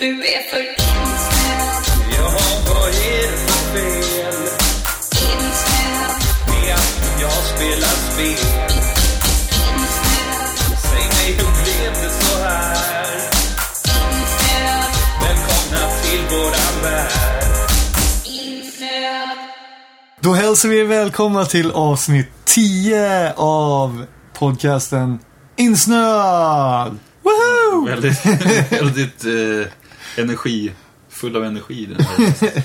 Du är för insnöad, Jaha, vad är det för fel insnöad, med att jag spelar spel? insnöad, Säg mig, hur blev det så här? insnöad, Välkomna till våra då hälsar vi er välkomna till avsnitt 10 av podcasten Insnöad! Woho! Väldigt, väldigt eh, energi, full av energi den här.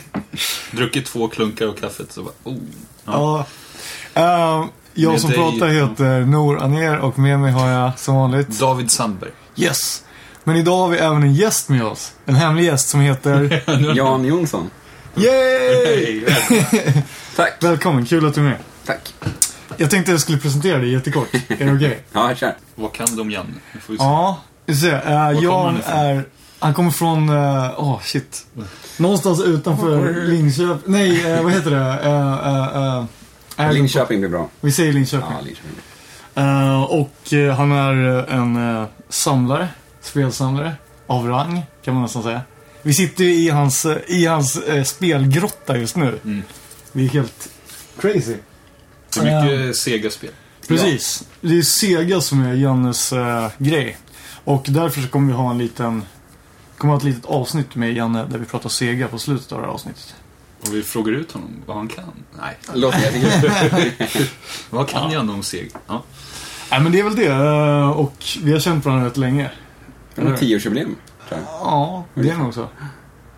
Druckit två klunkar av kaffet så bara, oh. Ja. Ja. Ehm, jag Med som dig- pratar heter Nor Aner och med mig har jag som vanligt David Sandberg. Yes! Men idag har vi även en gäst med oss. En hemlig gäst som heter Jan Jonsson. Yay! Hej, välkommen. Tack. Välkommen, kul att du är med. Tack. Jag tänkte jag skulle presentera dig jättekort. Är det okej? Ja, kör. Vad kan du om se. Ja, vi får se. Uh, Jan är... Han kommer från... Åh, oh, shit. Någonstans utanför Linköping. Nej, eh, vad heter det? Uh, uh, uh, Linköping blir bra. Vi säger Linköping. Ja, Linköping. Eh, och eh, han är eh, en eh, samlare. Spelsamlare. Av rang, kan man nästan säga. Vi sitter ju i hans, eh, i hans eh, spelgrotta just nu. Mm. Vi är helt crazy. Det är mycket sega spel. Precis. Det är Sega som är Jannes eh, grej. Och därför så kommer vi ha en liten... kommer ha ett litet avsnitt med Janne där vi pratar Sega på slutet av det här avsnittet. Och vi frågar ut honom vad han kan. Nej. Låter jättekul. Vad kan Janne om seg? Ja. Nej men det är väl det. eh, Och vi har känt varandra rätt länge. Det var tioårsjubileum. tror jag. Ja, det är nog så.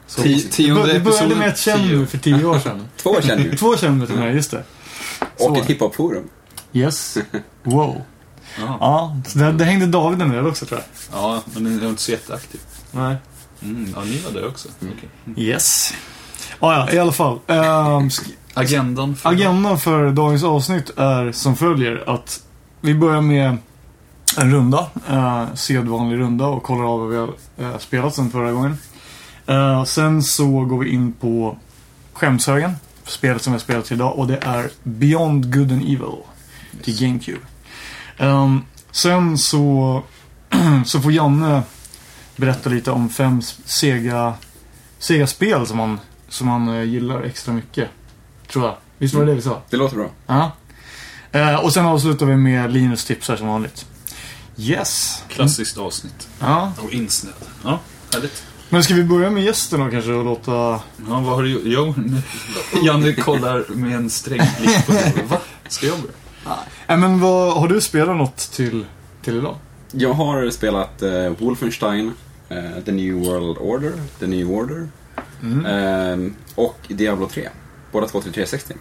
så tionde det började med ett nu för tio år sedan. Två känner ju. Två känn till mig, just det. Och Så. ett hiphop-forum. Yes. Wow. Ja. Ja, så det, det hängde David en del också tror jag. ja, men jag är inte så jätteaktiv. Nej. Mm, ja, ni var där också. Okej. Yes. Ja, ja, i alla fall. Sk- Agendan för Agendan för dagens avsnitt är som följer att vi börjar med en runda, eh, sedvanlig runda och kollar av vad vi har eh, spelat sen förra gången. Eh, sen så går vi in på skämshögen, spelet som vi har spelat idag och det är Beyond Good and Evil till GameCube. Ehm, sen så, så får Janne berätta lite om fem Sega, Sega-spel som han, som han eh, gillar extra mycket. Tror jag. Visst var det det vi sa? Det låter bra. Ja. Eh, och sen avslutar vi med Linus tips här som vanligt. Yes. Klassiskt avsnitt. Ja. Och insnöad. Ja, härligt. Men ska vi börja med gästen då kanske och låta... Ja, vad har du gjort? Jo, nu- Janne kollar med en sträng blick på mig. Va? Ska jag börja? Nej men vad, har du spelat något till, till idag? Jag har spelat eh, Wolfenstein, eh, The New World Order, The New Order eh, och Diablo 3. Båda två till 360.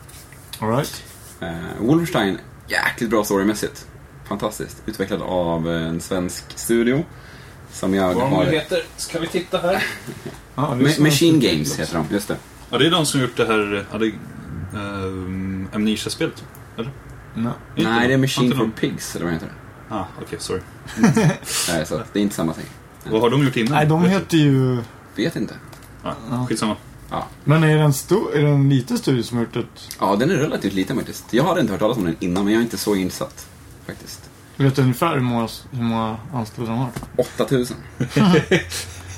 Alright. Eh, Wolfenstein, jäkligt bra storymässigt. Fantastiskt. Utvecklad av en svensk studio. Som jag Vad har... de heter? Ska vi titta här? Lyssna. Machine Games heter de, just det. Ja, det är de som gjort det här ja, det, um, Amnesia-spelet. Eller? Nej. Inte Nej, det är? Machine for? Pigs, eller vad heter det? Ah, okej, sorry. Nej, så det är inte samma thing. Vad har de gjort innan? Nej, de heter ju... Vet inte. Ja, skitsamma. Ja. Men är det en, stor, är det en liten studio som har gjort ett... ja, den är relativt liten faktiskt. Jag hade inte hört talas om den innan, men jag är inte så insatt. Faktiskt. Vet du ungefär hur många, hur många anställda de har? 8000.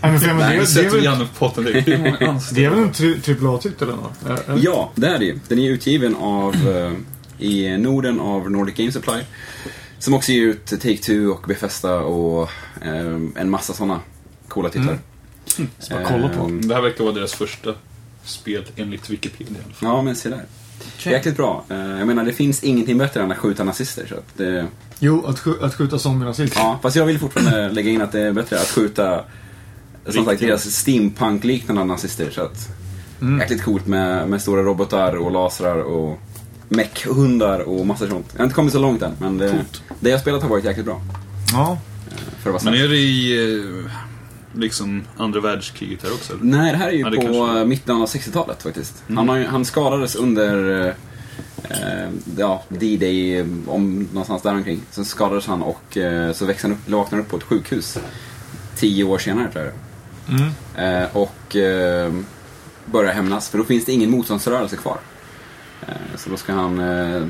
Nej, men för, men det, Nu det, är väl, Janne potten det är väl en AAA-titel ändå? Eller? Ja, det är det ju. Den är utgiven av, eh, i Norden av Nordic Game Supply. Som också ger ut Take-Two och Bethesda och eh, en massa sådana coola titlar. Ska bara kolla på. Ehm, Det här verkar vara deras första spel enligt Wikipedia i alla fall. Ja, men se där. Jäkligt bra. Eh, jag menar, det finns ingenting bättre än att skjuta nazister. Så att det, Jo, att, sk- att skjuta zombie-nazister. ja, fast jag vill fortfarande lägga in att det är bättre att skjuta som sagt, deras steampunk-liknande nazister. Så att, Mm. Jäkligt coolt med, med stora robotar och lasrar och mech-hundar och massa sånt. Jag har inte kommit så långt än, men det, det jag har spelat har varit jäkligt bra. Ja. För att vara Men är det i eh, liksom andra världskriget här också? Eller? Nej, det här är ju Ja, på kanske- mitten av 60-talet faktiskt. Mm. Han, har, ju- han skadades under eh, ja, D-Day, eh, om någonstans där omkring. Sen skadades han och eh, så växte han upp, eller vaknade upp på ett sjukhus. Tio år senare tror jag Mm. Eh, och eh, börja hämnas, för då finns det ingen motståndsrörelse kvar. Eh, Så då ska han eh,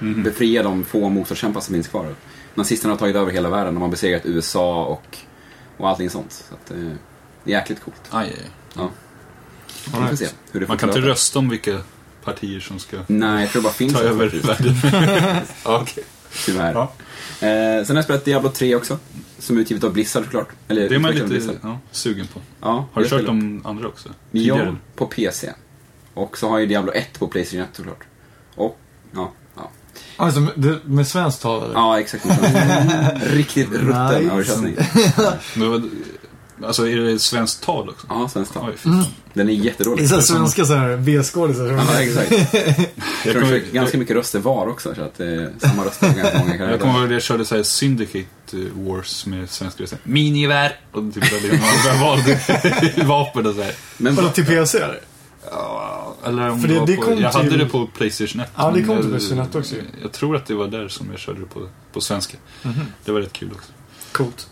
befria de få motståndskämpar som finns kvar. Nazisterna har tagit över hela världen, de har besegrat USA och, och allting sånt. Så att, eh, det är jäkligt coolt. Aj, aj, aj. Ja. Vi får se hur det Man kan inte rösta om vilka partier som ska Nej, jag tror det bara finns ta över världen. ja, okej. Tyvärr. Ja. Eh, sen har jag spelat Diablo 3 också. Som är utgivet av Blizzard såklart. Eller Det är man lite ja, sugen på. Ja, Har du kört de andra också? Tidigare? Ja, på PC. Och så har jag Diablo 1 på Playstation 1 såklart. Och, ja. Ja, Alltså, med, det- med svenskt tal eller? ja exakt. Riktigt rutten Nice. översättning. Alltså är det svenskt tal också? Ja, svenskt tal. Fan. Den är Det jättedålig. är så här svenska så här B-skådisar. Ja, exakt. Jag tror kommer- det är ganska mycket röster var också, så att det är samma röster ganska många Jag kommer karaktärer. ihåg att jag körde så här Syndicate eh, Wars med svenska röster. Minigevär! Och typ där man valde vapen och så här. Men Vadå, till PC eller? Eller om För det, det- var det på, Jag till- hade det på Playstation 1. Ja, det kom till jag- Playstation 1 också ju. Jag tror att det var där som jag körde det på, på svenska. Mhm. Det var rätt kul också. Coolt.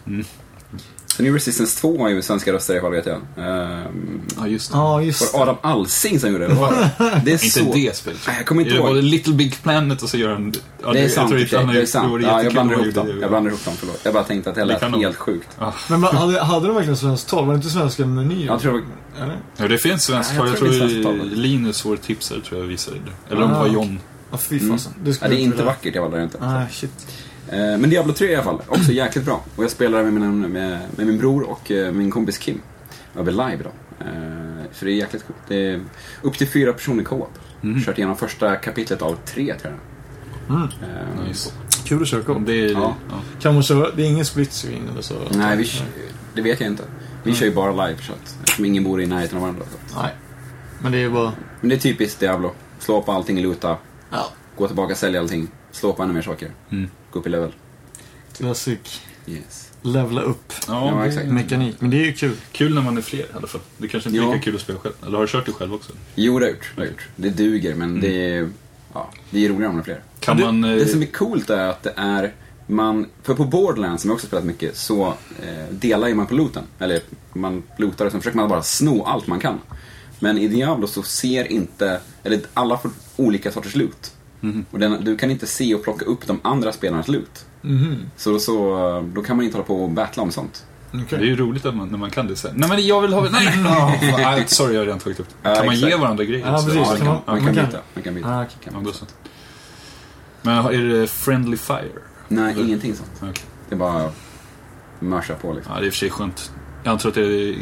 Sen är Resistance 2 har ju svenska röster i alla fall vet jag. Ehm, Ja, just det. Ja, just var det Adam Alsing som gjorde det? var det? Det är Inte så... det spelet. Nej, jag kommer inte det ihåg. var Little Big Planet och så gör han... Ja, Det är sant, i han det är sant. Ja, jag blandar ihop dem. Jag det. blandar ihop dem, förlåt. Jag bara tänkte att det Det lät kan de- helt sjukt. Men hade, hade de verkligen svenskt tal? Var det inte svenska menyer? Jag tror Eller? Ja, det finns svenskt Ja, jag jag, tror det är svenskt tal. Linus, vår tipsare, tror jag visade det. Eller om det Ah, var okej. John. Ja, fy fasen. Det, Mm. Ja, det är inte vackert, jag valde det inte. Nej, shit. Eh, Men Diablo 3 i alla fall, också jäkligt bra. Och jag spelar med min, med, med min bror och eh, min kompis Kim. Över live då. Eh, Så det är jäkligt coolt. Det är upp till fyra personer co-op. Mm. Kört igenom första kapitlet av tre, tror jag. Mm. Eh, Nice. Kul att köra Om co det är, Ja. ja. Kan man köra? Det är ingen split screen eller så? Nej, vi, det vet jag inte. Vi kör ju bara live, så att, eftersom ingen bor i närheten av varandra. Så. Nej. Men det är bara... Men det är typiskt Diablo. Slå på allting, luta, Ja. gå tillbaka, sälja allting. Slå på ännu mer saker. Mm. Gå upp i level. Classic. Yes. Levla upp. Ja, exakt. Mekanik. Men det är ju kul. Kul när man är fler i alla fall. Det kanske inte är Ja. lika kul att spela själv. Eller har du kört det själv också? Jo, det har jag gjort. Det, har jag gjort. det duger, men Mm. det, är, ja, det är roligare om det är fler. Kan Det- man... eh, Det som är coolt är att det är, man, för på Borderlands som jag också spelat mycket, så eh, delar ju man på looten. Eller man lootar och sen försöker man bara sno allt man kan. Men i Diablo så ser inte, eller alla får olika sorters loot. Mhm. Och den, du kan inte se och plocka upp de andra spelarnas loot. Mhm. Så, då, så då kan man inte hålla på och battla om sånt. Okej. Det är ju roligt att man, när man kan det sen. Nej men jag vill ha... Nej! Oh, sorry, jag har redan tagit upp det. Kan man ge exakt. varandra grejer? Ja, precis. Ja, man, man- man, man kan byta. Man kan byta. Ah. Kan Ja, man. så. Men är det Friendly Fire? Nej, Eller- ingenting sånt. Okej. Det är bara mörsa på liksom. Ja, det är i och för sig skönt. Jag antar att det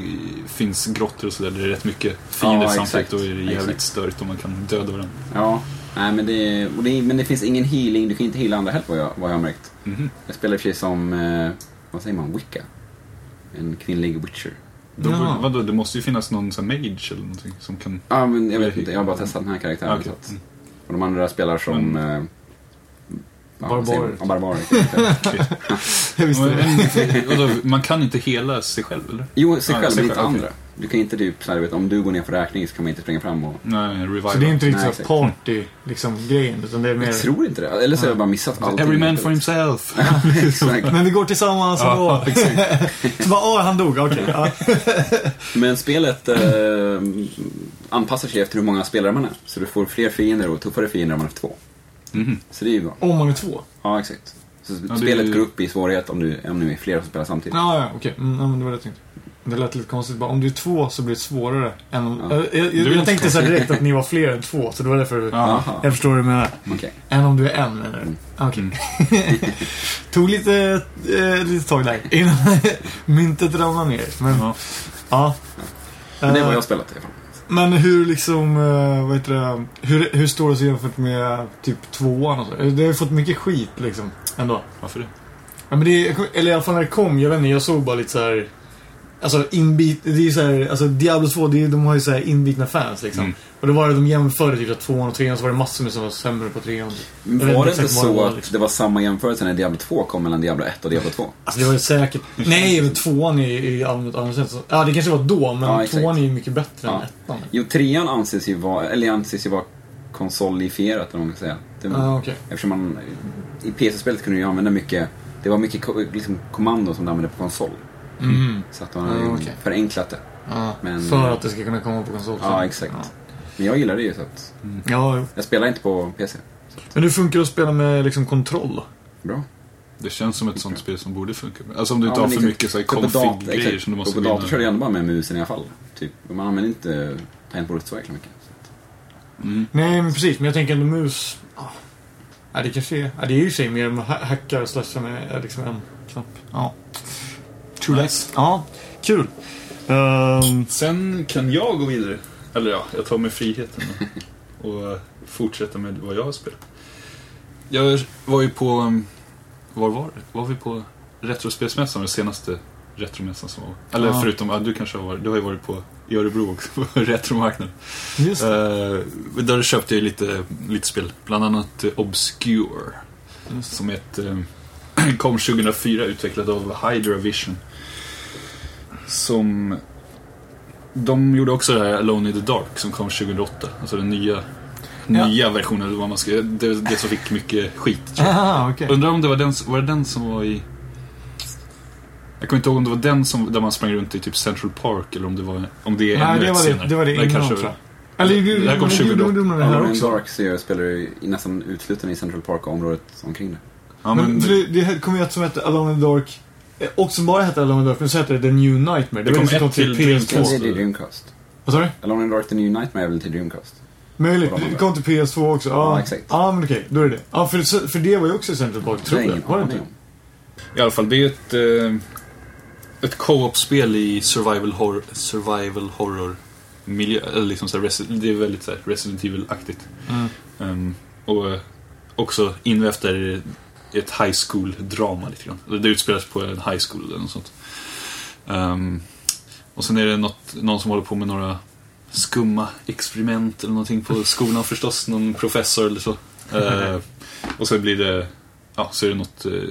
finns grottor och sådär där det är rätt mycket fiender Ja, samtidigt. Då är det jävligt Exakt. störigt om man kan döda varandra. Ja, nej, men, det, och det, men det finns ingen healing. Du kan inte heala andra heller vad jag, vad jag har märkt. Mhm. Jag spelar i och för sig som, eh, vad säger man, Wicca. En kvinnlig witcher. Då, Ja. vadå, det måste ju finnas någon sån mage eller någonting som kan... Ja, men jag vet inte. Jag har bara testat den här karaktären. Ah, så att, och de andra spelar som... Men- eh? Barbarer. Ja, barbarer. Vadå, man kan inte hela sig själv eller? jo, sig själv, sig men inte själv, okej. Du kan inte typ, så här, du vet, om du går ner för räkning så kan man inte springa fram och... Nej, revival. Så det är inte riktigt Nej, så exakt. party, liksom, grejen. Utan det är mer... Jag tror inte det. Eller så har jag bara missat allting. Every man for himself. Exakt. Men vi går tillsammans Ja, ändå. så bara, åh, han dog. Okej. ja. Men spelet eh, anpassar sig efter hur många spelare man är. Så du får fler fiender och tuffare fiender om man är två. Mhm. Så det är ju bra. Om man är två? Ja, exakt. Så det spelet är går upp i svårighet om, du, om ni är flera som spelar samtidigt. Ja, ja, okej. Mm, ja, men det var det jag tänkte. Det lät lite konstigt. Bara, om du är två så blir det svårare än om... Ja. Jag, jag, jag, tänkte så direkt att ni var fler än två, så det var därför... Ja. Jaha, Jag förstår vad du menar. okej. Än om du är en, menar du? Mm. Okej. Tog lite, eh, lite tag där innan myntet ramlade ner. Men, ja. Ja. Men det är vad Eh, jag spelat i alla fall. Men hur liksom, eh, vad heter det, hur, hur står det sig jämfört med typ tvåan och så? Det har ju fått mycket skit liksom, ändå. Varför det? Ja, men det, eller i alla fall när det kom, jag vet inte, jag såg bara lite så här. Alltså inbit, det är ju så här, alltså Diablo 2, det är, de har ju så här inbitna fans liksom. Mm. Och då var det, de jämförde typ att tvåan och trean så var det massor med som var sämre på trean. Var det inte så var, att liksom. det var samma jämförelse när Diablo 2 kom mellan Diablo 1 och Diablo 2? Alltså det var ju säkert, nej men tvåan är i allmänt så, ja det kanske var då, men Ja, tvåan är ju mycket bättre än Ja. ettan. Jo, trean anses ju vara, eller anses ju vara konsolifierat, eller vad man kan säga. Det, Ja, okej. Eftersom man, i PC-spelet kunde du ju använda mycket, det var mycket liksom, kommando som du använde på konsol. Mm. Så att man har ju Ja, okej. förenklat det. Ja, Men- för att det ska kunna komma på konsol. Ja, exakt. Men jag gillar det ju så att... Ja, jo. Jag spelar inte på PC. Men hur funkar det att spela med liksom kontroll? Bra. Det känns som ett sånt spel som borde funka. Alltså om du inte Ja, har för exakt. mycket så config-grejer exakt. som du måste Och på gå in dator kör jag ändå bara med musen i alla fall. Typ. Man använder inte tangentbordet så jäkla mycket. Så att- Mm. Nej, men precis. Men jag tänker ändå mus... Ja, Ja, det kanske är... Ja, det är ju i sig mer med ha- hackar och slasha med eh, liksom en knapp. Ja. True Nice. Ja, kul. Ehm, Sen kan jag gå vidare. Eller ja, jag tar mig friheten och, fortsätta med vad jag har spelat. Jag var ju på... um, Var var det? Var vi på Retrospelsmässan, den senaste retromässan som var? Eller Ja. förutom, ja, du kanske har varit, du har ju varit på i Örebro också, på retromarknaden. just det. Uh, där köpte jag lite, lite spel, bland annat eh, Obscure. Som är ett, eh, kom 2004 utvecklat av Hydra Vision. Som... De gjorde också det här Alone in the Dark som kom 2008. Alltså den nya, Ja. nya versionen, eller vad man ska, det, det som fick mycket skit. tror jag. Aha, okej. Undrar om det var den, var det den som var i... Jag kommer inte ihåg om det var den som, där man sprang runt i typ Central Park eller om det var om det är Nej, ännu det var det, senare. det, var det innan kanske- tror jag. Eller det Det här kom det 2008. gjorde de det här Alone in. Dark jag spelar ju nästan uteslutande i Central Park och området omkring det. Ja, Men, men, det, det kom ju ett som hette Alone in the Dark. Eh, Och som bara hette Alone in the Dark, men så hette det The New Nightmare. Det, Det kom det ett till till PS2. Dreamcast. Det är till Dreamcast. Vad sa du? Alone in the Dark The New Nightmare är väl till Dreamcast? Möjligt. Det kom till PS2 också. Ja, Ja, exakt. Ja, men okej. Då är det Ja, för, för det var ju också i Central Park, tror Det har jag. Var det inte? I alla fall, det är ju ett, eh, ett co-op-spel i survival horror, survival horror miljö. Eller liksom så här, det är väldigt så här, Resident Evil-aktigt. Mm. Ehm, och eh, också invävt där i ett high school-drama lite grann. Det Det utspelas på en high school eller något sånt. Um, och sen är det något, någon som håller på med några skumma experiment eller någonting på skolan förstås. Någon professor eller så. Uh, och sen blir det, ja, så är det något, uh,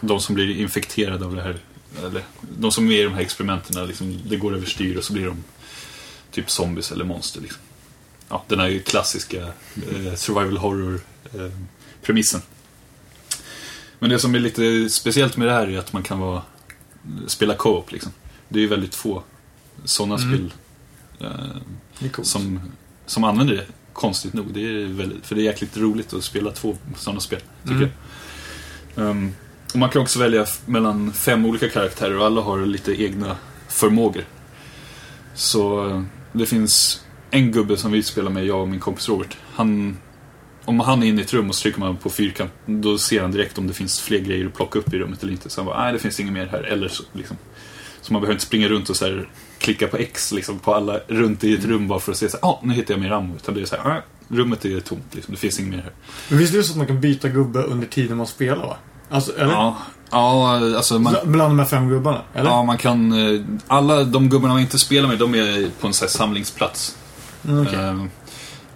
de som blir infekterade av det här, eller de som är med i de här experimenten, liksom, det går överstyr och så blir de typ zombies eller monster. Liksom. Ja, den här klassiska uh, survival horror-premissen. Eh, men det som är lite speciellt med det här är att man kan vara, spela co-op. Liksom. Det är ju väldigt få sådana Mm. spel eh, som, som använder det, konstigt nog. Det är väldigt, för det är jäkligt roligt att spela två sådana spel, tycker Mm. jag. Um, och man kan också välja mellan fem olika karaktärer och alla har lite egna förmågor. Så eh, det finns en gubbe som vi spelar med, jag och min kompis Robert. Han, om han är inne i ett rum och så trycker man på fyrkant, då ser han direkt om det finns fler grejer att plocka upp i rummet eller inte. Så han bara, nej det finns inget mer här. Eller så, liksom. så man behöver inte springa runt och så här, klicka på X liksom, på alla runt i ett rum bara för att se så här, ah, nu hittar jag mer ammo. Utan det är så här, ah, rummet är tomt, liksom, det finns inget mer här. Men visst är det så att man kan byta gubbe under tiden man spelar, va? Alltså, eller? Ja, ja alltså man, Bland de här fem gubbarna, eller? ja, man kan, eh, alla de gubbarna man inte spelar med, de är på en så här samlingsplats. Mm, okej. Eh,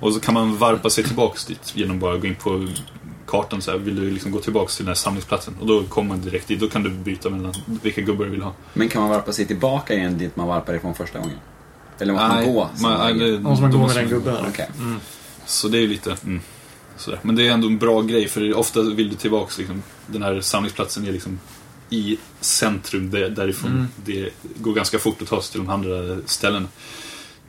och så kan man varpa sig tillbaks dit genom bara att gå in på kartan så här, vill du liksom gå tillbaks till den här samlingsplatsen? Och då kommer man direkt dit, då kan du byta mellan vilka gubbar du vill ha. Men kan man varpa sig tillbaka igen dit man varpade ifrån första gången? Eller måste man Nej, gå? man- nej, Då måste man gå med den man- gubben. eller? Okej. Så det är ju lite, mm, sådär. Men det är ändå en bra grej för ofta vill du tillbaks liksom, den här samlingsplatsen är liksom i centrum där, därifrån. Mm. Det går ganska fort att ta sig till de andra ställena.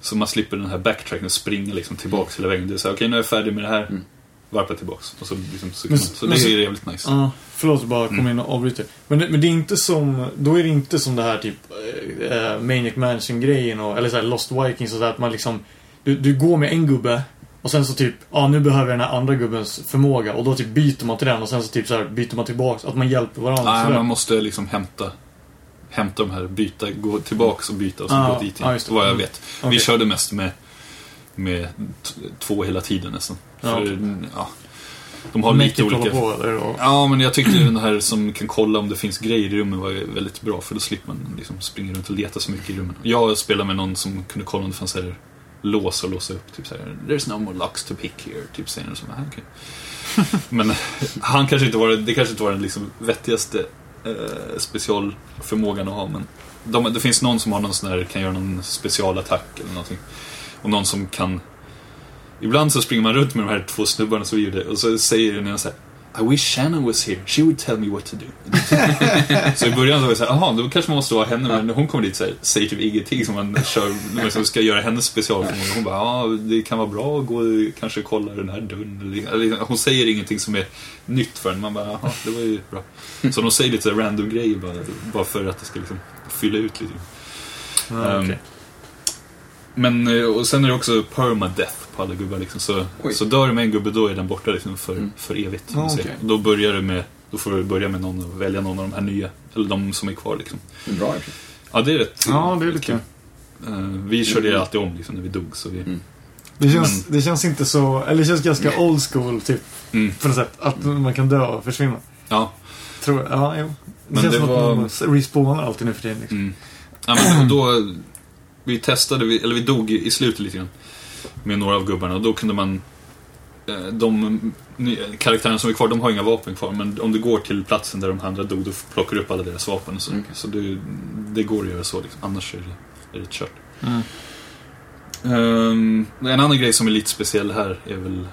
Så man slipper den här backtracken och springa liksom tillbaks hela vägen. Det är såhär, okej nu är jag färdig med det här. Mm. Varpa tillbaks. Och så, liksom, så, kan Men- man, så men det är jävligt nice. Ja, förlåt bara Mm. komma in och avbryta. Men, det- men det är inte som, då är det inte som det här typ äh, Maniac Mansion-grejen och, eller så här Lost Vikings och så där, att man liksom, du, du går med en gubbe och sen så typ, ja nu behöver jag den här andra gubbens förmåga och då typ byter man till den och sen så typ så här byter man tillbaks, att man hjälper varandra. Nej, sådär. man måste liksom hämta Hämta de här, byta, gå tillbaks och byta och så Ah, gå dit igen. just det. vad jag Mm. vet. Okej. Vi körde mest med, med två hela tiden nästan. Ja, För, okej. ja, de har Mäktigt lite olika... på eller? Ja, men jag tyckte den här som kan kolla om det finns grejer i rummet var väldigt bra. För då slipper man liksom springa runt och leta så mycket i rummen. Jag spelade med någon som kunde kolla om det fanns här lås och låsa upp. Typ så här, There's no more locks to pick here. Typ säger så. Ah, okay. Men han kanske inte var, det kanske inte var den liksom vettigaste eh, specialförmågan att ha. Men de, det finns någon som har någon sån här, kan göra någon specialattack eller någonting. Och någon som kan Ibland så springer man runt med de här två snubbarna som vi gjorde och så säger den ena så här i wish Shannon was here, she would tell me what to do. så i början så var det såhär, jaha, då kanske man måste vara henne, men när hon kommer dit så här, säger typ ingenting som man kör, man liksom ska göra hennes specialförmåga. Hon bara, ja, det kan vara bra att gå och kanske kolla den här dörren. eller- eller Hon säger ingenting som är nytt för en. Man bara, jaha, det var ju bra. Så de säger lite random grejer bara, bara för att det ska liksom fylla ut lite. Ja, Ehm, okej. Men, eh, och sen är det också permadeath på alla gubbar liksom. Så, Oj. så dör du med en gubbe, då är den borta liksom för, för evigt. säger. okej. Då börjar du med, då får du börja med någon och välja någon av de här nya. Eller de som är kvar liksom. Det är Bra. Ja, det är rätt Ja, det är lite kul. Eh, vi körde det alltid om liksom, när vi dog. Så vi, Mm. Det känns, det känns inte så, eller det känns ganska old school typ. Mm. På något sätt. Att man kan dö och försvinna. Ja, Tror jag. Ja, jo. Det Men känns det som var- att man respawnar alltid nu för tiden. Liksom. Mm. Ja, men då, vi testade, eller vi dog i slutet lite grann. Med några av gubbarna och då kunde man eh, de karaktärerna som är kvar, de har inga vapen kvar. Men om du går till platsen där de andra dog, då plockar du upp alla deras vapen. Och så Mm. så det, det går att göra så. Liksom. Annars är det, är det kört. Mm. Ehm, en annan grej som är lite speciell här är väl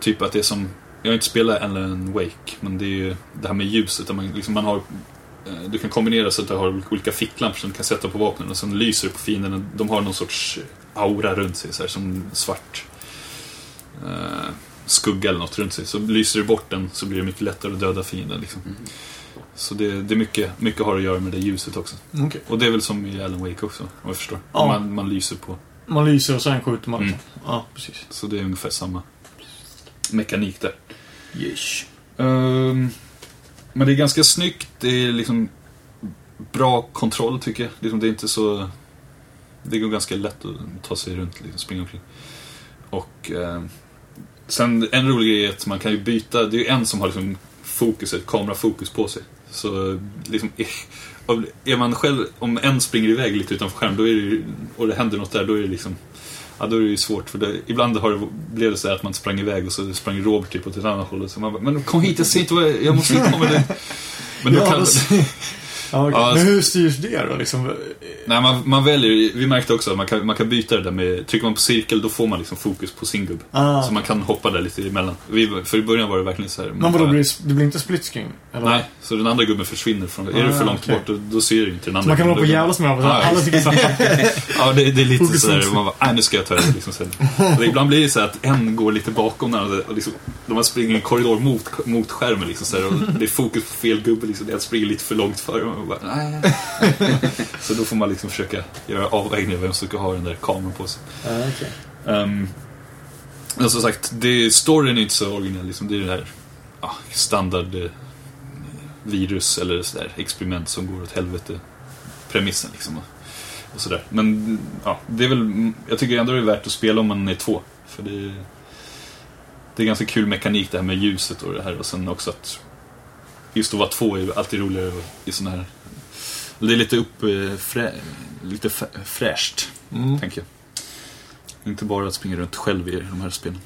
typ att det är som, jag har inte spelat Alan Wake, men det är ju det här med ljuset. Man, liksom, man har, du kan kombinera så att du har olika ficklampor som du kan sätta på vapnen och sen lyser det på fienden. De har någon sorts aura runt sig, så här, som svart eh, skugga eller något runt sig. Så lyser du bort den så blir det mycket lättare att döda fienden. Liksom. Så det, det är mycket, mycket har att göra med det ljuset också. Okej. Och det är väl som i Alan Wake också, om jag förstår. Ja. Man, man lyser på. Man lyser och sen skjuter man. Mm. Ja, precis. Så det är ungefär samma mekanik där. Yes. Ehm, men det är ganska snyggt. Det är liksom bra kontroll tycker jag. Liksom, det är inte så... Det går ganska lätt att ta sig runt, liksom, springa omkring. Och Eh, sen en rolig grej är att man kan ju byta. Det är ju en som har liksom fokuset, kamerafokus på sig. Så liksom, är, man själv, om en springer iväg lite utanför skärmen då är det, och det händer något där, då är det liksom Ja, då är det ju svårt. För det, ibland har det, blev det så här att man sprang iväg och så sprang Robert typ åt ett annat håll. Så man bara, men kom hit, jag ser inte vad jag, jag måste komma det. Men då Ja, kan, alltså- Ja, okej. Ja, Men hur styrs det då? Liksom? nej, man, man väljer, vi märkte också att man kan, man kan byta det där med, trycker man på cirkel då får man liksom fokus på sin gubb. Ah. Så man kan hoppa där lite emellan. Vi, för i början var det verkligen så här. Men vadå, blir det, det blir inte split screen? Eller? Nej, så den andra gubben försvinner från, är du för Ah, långt okej. bort då, då ser du inte den andra Så man kan hålla på och jävlas med varandra. Ja, Alla tycker samma. Ja, det, det är lite sådär, man bara, nej nu ska jag ta det liksom sen. Och ibland blir det så att en går lite bakom den andra och liksom, de springer i en korridor mot, mot skärmen liksom sådär, och det är fokus på fel gubbe liksom, den springer lite för långt före. Och Man bara, nej. Så då får man liksom försöka göra avvägningar vem som ska ha den där kameran på sig. Ja, okej. Um, men som sagt, det, storyn är inte så originell. Liksom, det är det här ja, standard eh, virus eller sådär, experiment som går åt helvete. Premissen liksom. Och, och sådär. Men ja, det är väl, jag tycker ändå det är värt att spela om man är två. För det, det är ganska kul mekanik det här med ljuset och det här. Och sen också att just att vara två är alltid roligare i sådana här... Det är lite upp, eh, frä, lite fräscht, Mm. tänker jag. Inte bara att springa runt själv i de här spelen.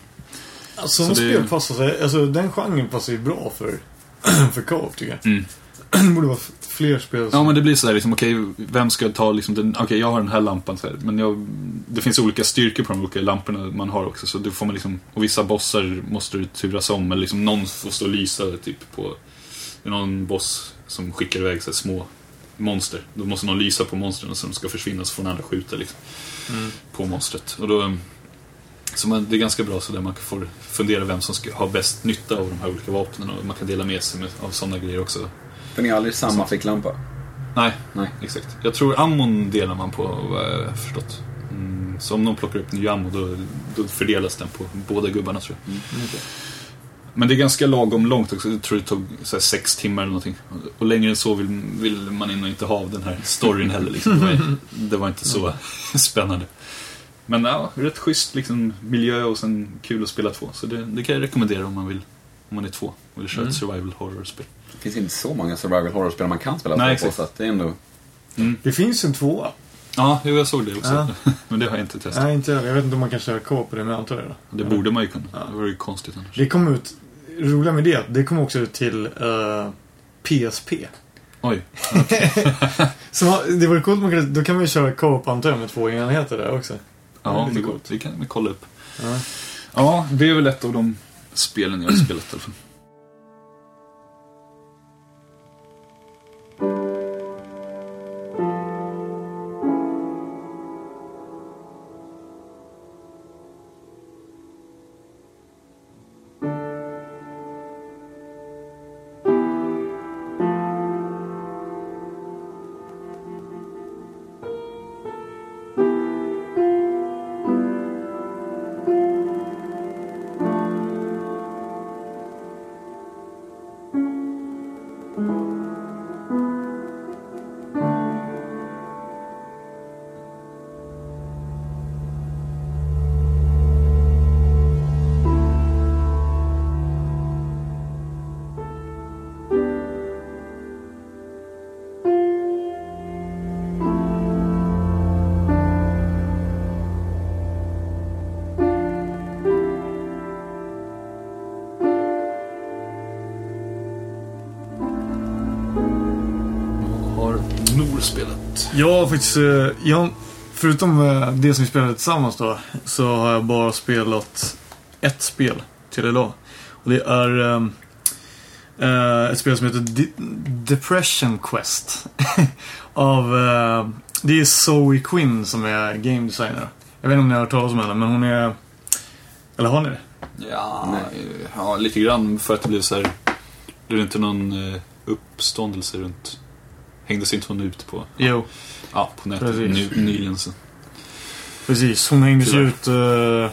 Alltså, Så det- spel passar sig, alltså den genren passar ju bra för, för co-op tycker jag. Mm. det borde vara fler spel Ja, som... men det blir så här, liksom, okej, vem ska ta liksom den, okej, jag har den här lampan så här, men jag, det finns olika styrkor på de olika lamporna man har också, så då får man liksom, och vissa bossar måste du turas om, eller liksom någon får stå och lysa typ på, det är någon boss som skickar iväg så här, små monster, då måste någon lysa på monstren så de ska försvinna så får den andra skjuta liksom, på monstret. Och då, så man, det är ganska bra så där man får fundera vem som ska ha bäst nytta av de här olika vapnen och man kan dela med sig med, av sådana grejer också. För ni har aldrig samma ficklampa? Nej, Nej. exakt. Jag tror ammon delar man på, vad jag har förstått. Mm, så om någon plockar upp ny ammo, då, då fördelas den på båda gubbarna tror jag. Men det är ganska lagom långt också. Jag tror det tog så här, sex timmar eller någonting. Och längre än så vill, vill man ändå inte ha av den här storyn heller. Liksom. Det, var, det var inte så spännande. Men ja, rätt schysst liksom, miljö och sen kul att spela två. Så det, det kan jag rekommendera om man vill. Om man är två och vill köra ett survival horror-spel. Det finns inte så många survival horror-spel man kan spela Nej, två på, exakt. så att det är ändå... Det finns en tvåa. Ja, jo, jag såg det också. Ja. Men det har jag inte testat. Nej, inte jag. Jag vet inte om man kan köra co-op på det, men jag antar det. Det borde man ju kunna. Det vore ju konstigt annars. Det kom ut, roliga med det, det kom också ut till eh, PSP. Oj. Så det var coolt, man kan, då kan man ju köra co-op antar jag med två enheter där också. Ja, Det är coolt. det kan vi kolla upp. Ja. Ja, det är väl ett av de spelen jag har spelat i alla fall. Spelat? Jag har faktiskt, eh, jag, förutom eh, det som vi spelade tillsammans då, så har jag bara spelat ett spel till idag. Och det är eh, ett spel som heter De- Depression Quest. Av, eh, det är Zoe Quinn som är game designer. Jag vet inte om ni har hört talas om henne, men hon är... Eller har ni det? Ja, Nej. ja, lite grann för att det blev så här. Det inte någon uppståndelse runt? Hängdes inte hon ut på, Jo. ja, på nätet Precis. ny, nyligen så. Precis, hon hängdes Tyvärr. ut eh,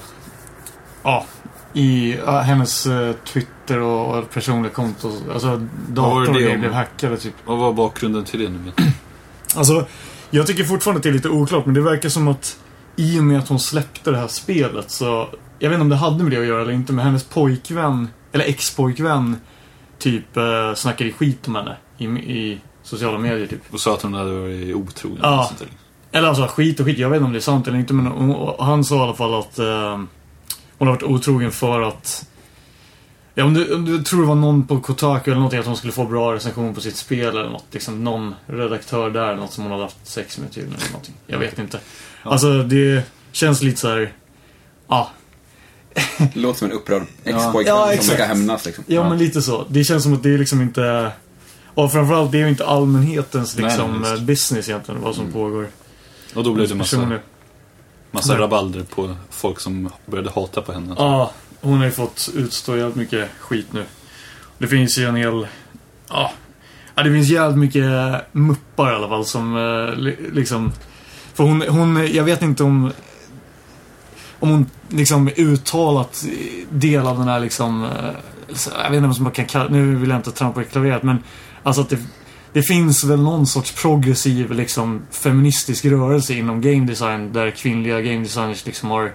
ja, i ja, hennes eh, Twitter och, och personliga konto. Alltså var det om? blev hackade typ. Vad var bakgrunden till det nu? Alltså, jag tycker fortfarande att det är lite oklart, men det verkar som att i och med att hon släppte det här spelet så... Jag vet inte om det hade med det att göra eller inte, men hennes pojkvän, eller ex-pojkvän, typ eh, snackade skit om henne i, i sociala medier typ. Och sa att hon hade varit otrogen. Ja. och sånt där. Eller alltså skit och skit, jag vet inte om det är sant eller inte men hon, han sa i alla fall att eh, hon har varit otrogen för att Ja, om du, om du tror det var någon på Kotaku eller någonting att hon skulle få bra recension på sitt spel eller något. Liksom någon redaktör där eller något som hon hade haft sex med tydligen eller någonting. Jag vet inte. Alltså det känns lite så här. Ja, Låter som en upprörd Ja, ex-pojkvän som ska hämnas liksom. ja, men lite så. Det känns som att det är liksom inte och framförallt det är ju inte allmänhetens liksom nej, business egentligen vad som pågår. Och då blev det massa, massa rabalder på folk som började hata på henne. Ja, hon har ju fått utstå jävligt mycket skit nu. Det finns ju en hel... Ja, ja det finns jävligt mycket muppar i alla fall som eh, li- liksom... För hon, hon, jag vet inte om... Om hon liksom uttalat del av den här liksom... eh, Jag vet inte vad man kan kalla Nu vill jag inte trampa i klaveret men... Alltså att det, det finns väl någon sorts progressiv liksom feministisk rörelse inom game design där kvinnliga game designers liksom har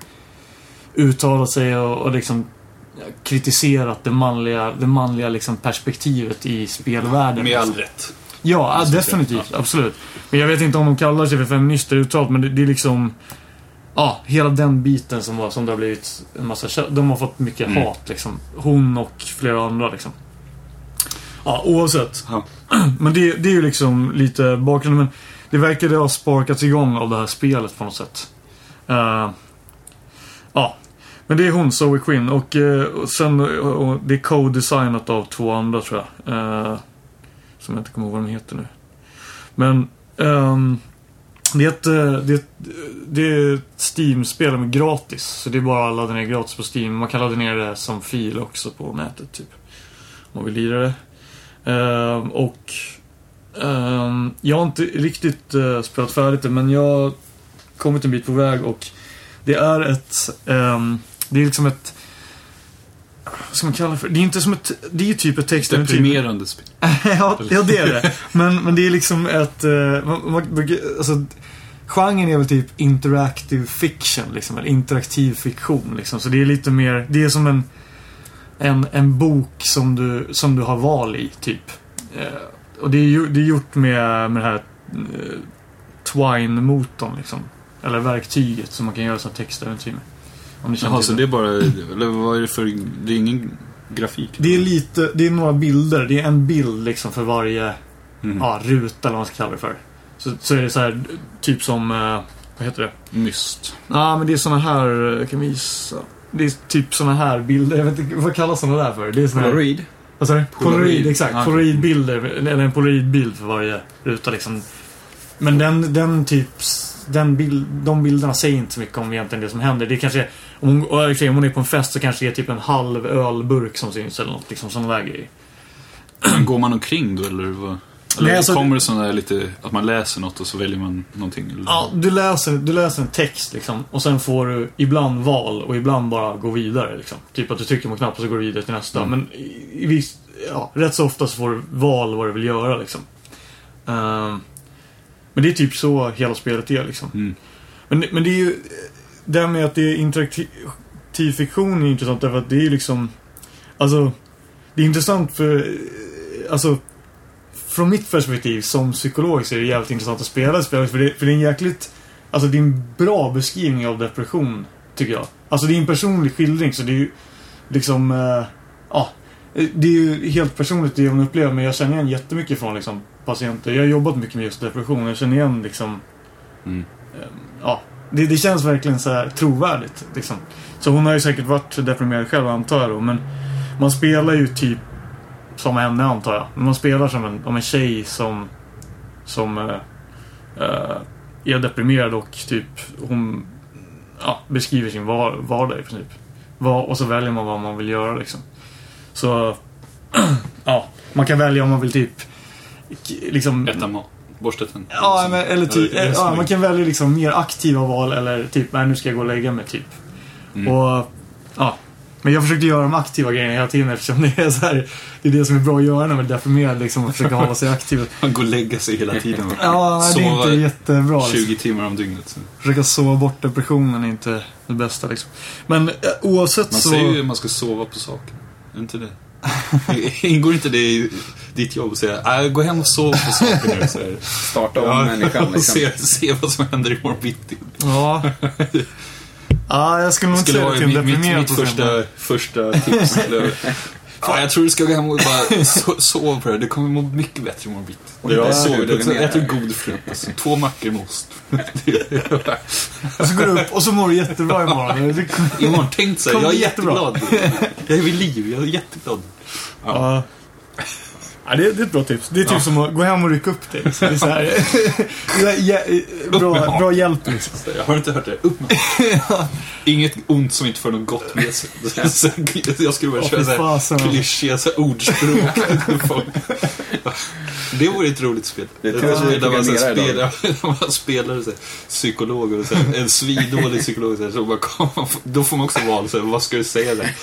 uttalat sig och, och liksom kritiserat det manliga, det manliga liksom perspektivet i spelvärlden. Med all rätt. Ja, definitivt. Absolut. Men jag vet inte om de kallar sig för feminister uttalat, men det, det är liksom... Ja, hela den biten som, var, som det har blivit en massa De har fått mycket Mm. hat liksom. Hon och flera andra liksom. Ja, oavsett. Ja. Men det, det är ju liksom lite bakgrunden. Men det verkade ha sparkats igång av det här spelet på något sätt. Eh, ja. Men det är hon, Zoe Quinn. Och, eh, och sen och, och det är co-designat av två andra tror jag. Som jag inte kommer ihåg vad de heter nu. Men ehm, det är ett, det är ett, det är ett Steam-spel med gratis. Så det är bara att ladda ner gratis på Steam. Man kan ladda ner det som fil också på nätet typ. Om man vill lira det. Ehm, och ehm, jag har inte riktigt uh, spelat färdigt det men jag har kommit en bit på väg och det är ett ehm, det är liksom ett vad ska man kalla det för? Det är inte som ett... Det är ju typ ett text... Deprimerande spel. ja, ja, det är det. Men, men det är liksom ett... Uh, man, man, alltså, genren är väl typ interactive fiction, liksom. Eller interaktiv fiktion, liksom. Så det är lite mer... Det är som en... En, en bok som du, som du har val i, typ. Eh, och det är, ju, det är gjort med, med det här uh, Twine-motorn, liksom. Eller verktyget som man kan göra sådana textäventyr med. Om Jaha, så det är bara, eller vad är det för, det är ingen grafik? Det är lite, det är några bilder. Det är en bild liksom för varje Mhm. ja, ruta eller vad man ska kalla det för. Så, så är det så här, typ som, eh, vad heter det? Myst. Ja, men det är såna här, eh, kan vi visa? Det är typ såna här bilder, jag vet inte, vad kallas såna där för? Det är såna här, Polaroid. vad sa du? Polaroid. Exakt. Ja. Polaroidbilder, eller en polaroidbild för varje ruta liksom. Men den, den typ, den bild, de bilderna säger inte så mycket om egentligen det som händer. Det kanske är, om hon, om hon är på en fest så kanske det är typ en halv ölburk som syns eller något, liksom sådana där grejer. Men går man omkring då eller vad? Eller Nej, alltså- kommer det sådana där lite, att man läser något och så väljer man någonting? Eller? Ja, du läser, du läser en text liksom. Och sen får du ibland val och ibland bara gå vidare liksom. Typ att du trycker på en knapp och så går du vidare till nästa. Mm. Men i, i ja, rätt så ofta så får du val vad du vill göra liksom. Ehm, men det är typ så hela spelet är liksom. Mm. Men, men det är ju... Det här med att det är interaktiv fiktion är intressant därför att det är liksom... Alltså... Det är intressant för... eh, Alltså... Från mitt perspektiv som psykolog så är det jävligt intressant att spela spelet för det, för det är en jäkligt... Alltså det är en bra beskrivning av depression, tycker jag. Alltså det är en personlig skildring så det är ju liksom... eh, Ja. det är ju helt personligt det man upplever men jag känner igen jättemycket från liksom patienter. Jag har jobbat mycket med just depression. Jag känner igen liksom... Mm. eh, Ja, det, det känns verkligen så här trovärdigt. Liksom. Så hon har ju säkert varit deprimerad själv antar jag då. Men man spelar ju typ som henne antar jag. Men man spelar som en, om en tjej som... Som... eh, eh, är deprimerad och typ hon ja, beskriver sin var, vardag i princip. Vad, och så väljer man vad man vill göra liksom. Så, ja. Man kan välja om man vill typ, liksom... Äta mat. Borsta tänderna. Ja, men, eller typ, Ja, man kan välja liksom mer aktiva val eller typ, nej nu ska jag gå och lägga mig typ. Mm. Och, ja. Men jag försökte göra de aktiva grejerna hela tiden eftersom det är så här, det är det som är bra att göra när man är deprimerad liksom, att försöka hålla sig aktiv. Man går och lägga sig hela tiden. Ja, nej, det är inte jättebra. Liksom. 20 timmar om dygnet. Så. Försöka sova bort depressionen är inte det bästa liksom. Men eh, oavsett Man så... säger ju att man ska sova på saken. Är inte det? Ingår inte det i ditt jobb att säga äh, gå hem och sov på saken nu? Så här. Starta om människan och liksom. se, se vad som händer imorgon bitti. Ja. Ja, jag skulle nog inte säga det till en mitt, mitt, deprimerad mitt första, första tips. Fan, jag tror du ska gå hem och bara so sova på det. Du kommer må mycket bättre imorgon bitti. Och Jag sover också. med. Äter god frukost. Två mackor med ost. Och så går du upp och så mår du jättebra imorgon. Imorgon, tänk så här, jag är jättebra. jätteglad. Jag är vid liv, jag är jätteglad. Ja. Ja, det, är, det är ett bra tips. Det är typ som att gå hem och rycka upp dig. Det är så här, bra, bra hjälp liksom. Jag har inte hört det. Upp med Inget ont som inte för något gott med sig. Så Jag skulle börja Åh, köra fy så här fasen. klyschiga så här ordspråk. Det vore ett roligt spel. Det är spel där man, så här spelar, man spelar så här, psykolog och så här, en svindålig psykolog. Så här, så bara, kom, då får man också val. Så här, vad ska du säga där?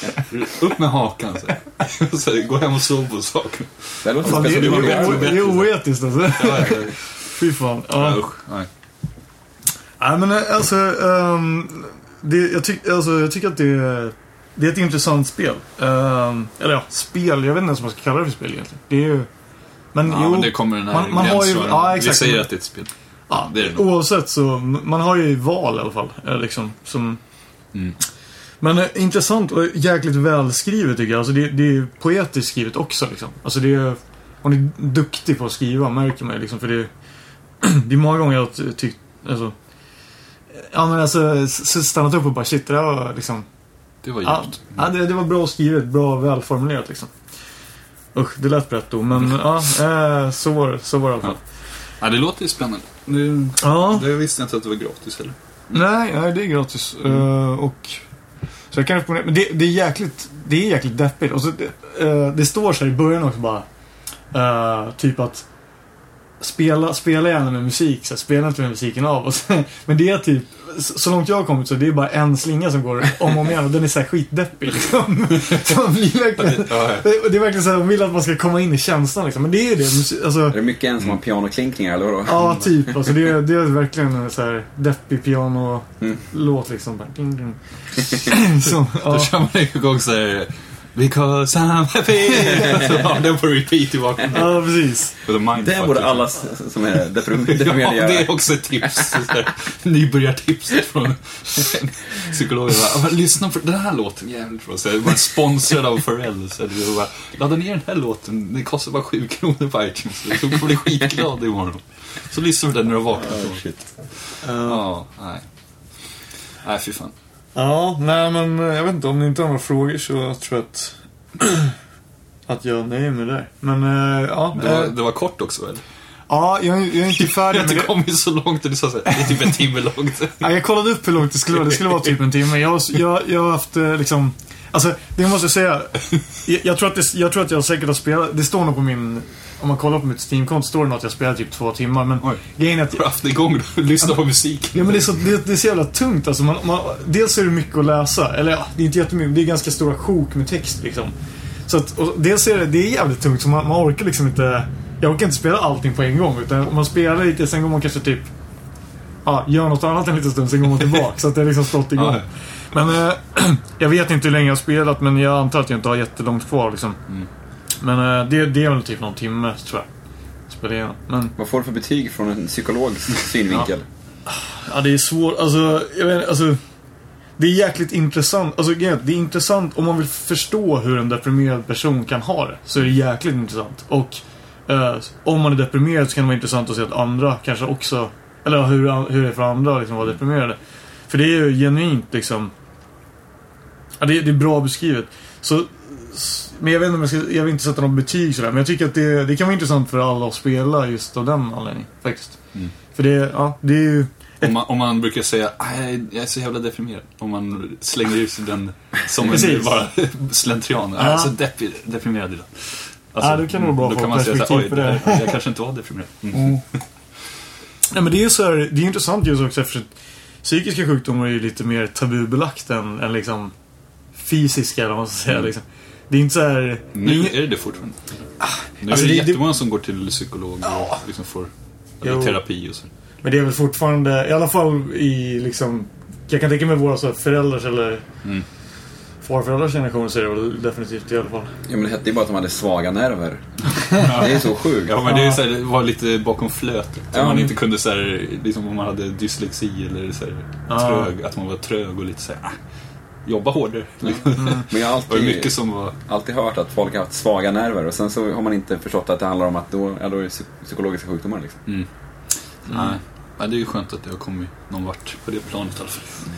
Upp med hakan. Så här. Så här, gå hem och sov på saken. Det här låter Fan, det, är- det, speciellt. är, det är oetiskt alltså. Fy fan. ja. Ja. Usch, nej. Nej men eh, alltså, ehm, det, jag, tyck, alltså jag tycker att det det är ett intressant spel. Ehm, eller ja, spel. Jag vet inte ens vad man ska kalla det för spel egentligen. Det är ju... Men Ja, jo, men det kommer den här man- man har ju- ja, Vi exakt. säger att det är ett spel. Ja, det är det nog. oavsett så, man har ju val i alla fall. eh, Liksom, som... Mm. Men eh, intressant och jäkligt välskrivet tycker jag. Alltså det, det är poetiskt skrivet också liksom. Alltså det är... Hon är duktig på att skriva märker man liksom. För det, det är många gånger jag tyckt... Alltså, ja men alltså stannat upp och bara shit det där var liksom... Det var Ja, djupt. ja det, det var bra skrivet, bra välformulerat liksom. Usch, det lät brett då. Men ja, eh, så var det, så var det i alla fall. Ja, det låter ju spännande. Det, Ja. det visste jag inte att det var gratis heller. Nej, nej, det är gratis. Eh, och... Så jag kan rekommendera. Men det, det är jäkligt, det är jäkligt deppigt. Och så, det, uh, det står så här i början också bara. uh, typ att spela, spela gärna med musik. Så här, spela inte med musiken av. Och så, men det är typ, så långt jag har kommit så det är bara en slinga som går om och om igen. Och den är så här skitdeppig liksom. Så man blir verkligen, det, är verkligen så här, de vill att man ska komma in i känslan liksom. Men det är ju det. Alltså, Är det mycket ensamma pianoklinkningar eller vadå? Ja, typ. Alltså det, är, det är verkligen en så här deppig piano-låt Mm. liksom. Bara, ding, ding. Så, Då ja. kör man igång så här. Because I'm happy. Så den på repeat i bakgrunden. ja, precis. Det borde alla som är deprim- deprimerade Ja, det göra. är också ett tips. Nybörjartipset från psykologen. Bara, "Ja, Lyssna på den här låten, jävligt bra. Så sponsrad av Pharrell. Så bara, Ladda ner den här låten, det kostar bara 7 kronor på iTunes. Så du kommer bli skitglad imorgon. Så lyssna på den när du vaknar. Oh, shit. Ja, nej. Nej, fy fan. Ja, nej men eh, jag vet inte om ni inte har några frågor så jag tror jag att att jag nöjer mig där. Men eh, ja. Det var, det var kort också, eller? ja, jag, jag är inte färdig Jag med har inte det. kommit så långt det är typ en timme långt. Ja, jag kollade upp hur långt det skulle vara. Det skulle vara typ en timme. Jag, jag, jag har haft eh, liksom... Alltså, det måste jag säga. Jag, jag, tror att det, jag tror att jag säkert har spelat... Det står nog på min... Om man kollar på mitt Steam-konto står det nog att jag spelar typ två timmar. Men Oj. grejen är att... Har du haft det igång då? Lyssna på musik. Ja men det är så, det, det är så jävla tungt alltså. Man, man, dels är det mycket att läsa. Eller ja, det är inte jättemycket. Det är ganska stora sjok med text liksom. Så att, och dels är det, det är jävligt tungt så man, man orkar liksom inte... Jag orkar inte spela allting på en gång. Utan man spelar lite, sen går man kanske typ... Ja, gör något annat en liten stund, sen går man tillbaka. så att det har liksom stått igång. Men eh, jag vet inte hur länge jag har spelat, men jag antar att jag inte har jättelångt kvar liksom. Mm. Men eh, det, det är väl typ någon timme, tror jag. Igenom. Men Vad får du för betyg från en psykologs synvinkel? Ja, det är svårt. Alltså, jag vet alltså. Det är jäkligt intressant. Alltså, att det är intressant om man vill förstå hur en deprimerad person kan ha det. Så är det jäkligt intressant. Och Eh, om man är deprimerad så kan det vara intressant att se att andra kanske också, eller hur, hur det är för andra att liksom vara deprimerade. För det är ju genuint liksom, ja, det, det är bra beskrivet. Så, men jag vet inte om jag ska, jag vill inte sätta något betyg sådär, men jag tycker att det, det kan vara intressant för alla att spela just av den anledningen faktiskt. Mm. För det, ja, det är ju, Om man, om man brukar säga "Aj, jag är så jävla deprimerad. Om man slänger ut den som en bara slentrian. Jag är så deprimerad idag. Alltså, Ja, det kan nog vara bra Då kan man säga oj, på det." jag, kanske inte var deprimerad. Mm. Ja, men det är så här, det är intressant just också eftersom psykiska sjukdomar är ju lite mer tabubelagt än, än liksom fysiska, eller vad man ska säga. Mm. Liksom. Det är inte så här... Nu är det det fortfarande. Nu alltså är det, det- det- jättemånga som går till psykolog och liksom får eller terapi och så. Men det är väl fortfarande, i alla fall i liksom... Jag kan tänka mig våra så här föräldrars eller Mm. farföräldrars generation så är det väl definitivt i alla fall. Ja, men det hette ju bara att de hade svaga nerver. Det är så sjukt. Ja, men det, är så här, det var lite bakom flötet. Ja. Om man inte kunde så här, liksom om man hade dyslexi eller så här, Ja. trög, att man var trög och lite så här, ah, jobba hårdare. Men jag har alltid, mycket som var... alltid hört att folk har haft svaga nerver och sen så har man inte förstått att det handlar om att då, ja, då är det psy- psykologiska sjukdomar. Liksom. Mm. Nej. Nej, det är ju skönt att det har kommit någon vart på det planet i alla fall.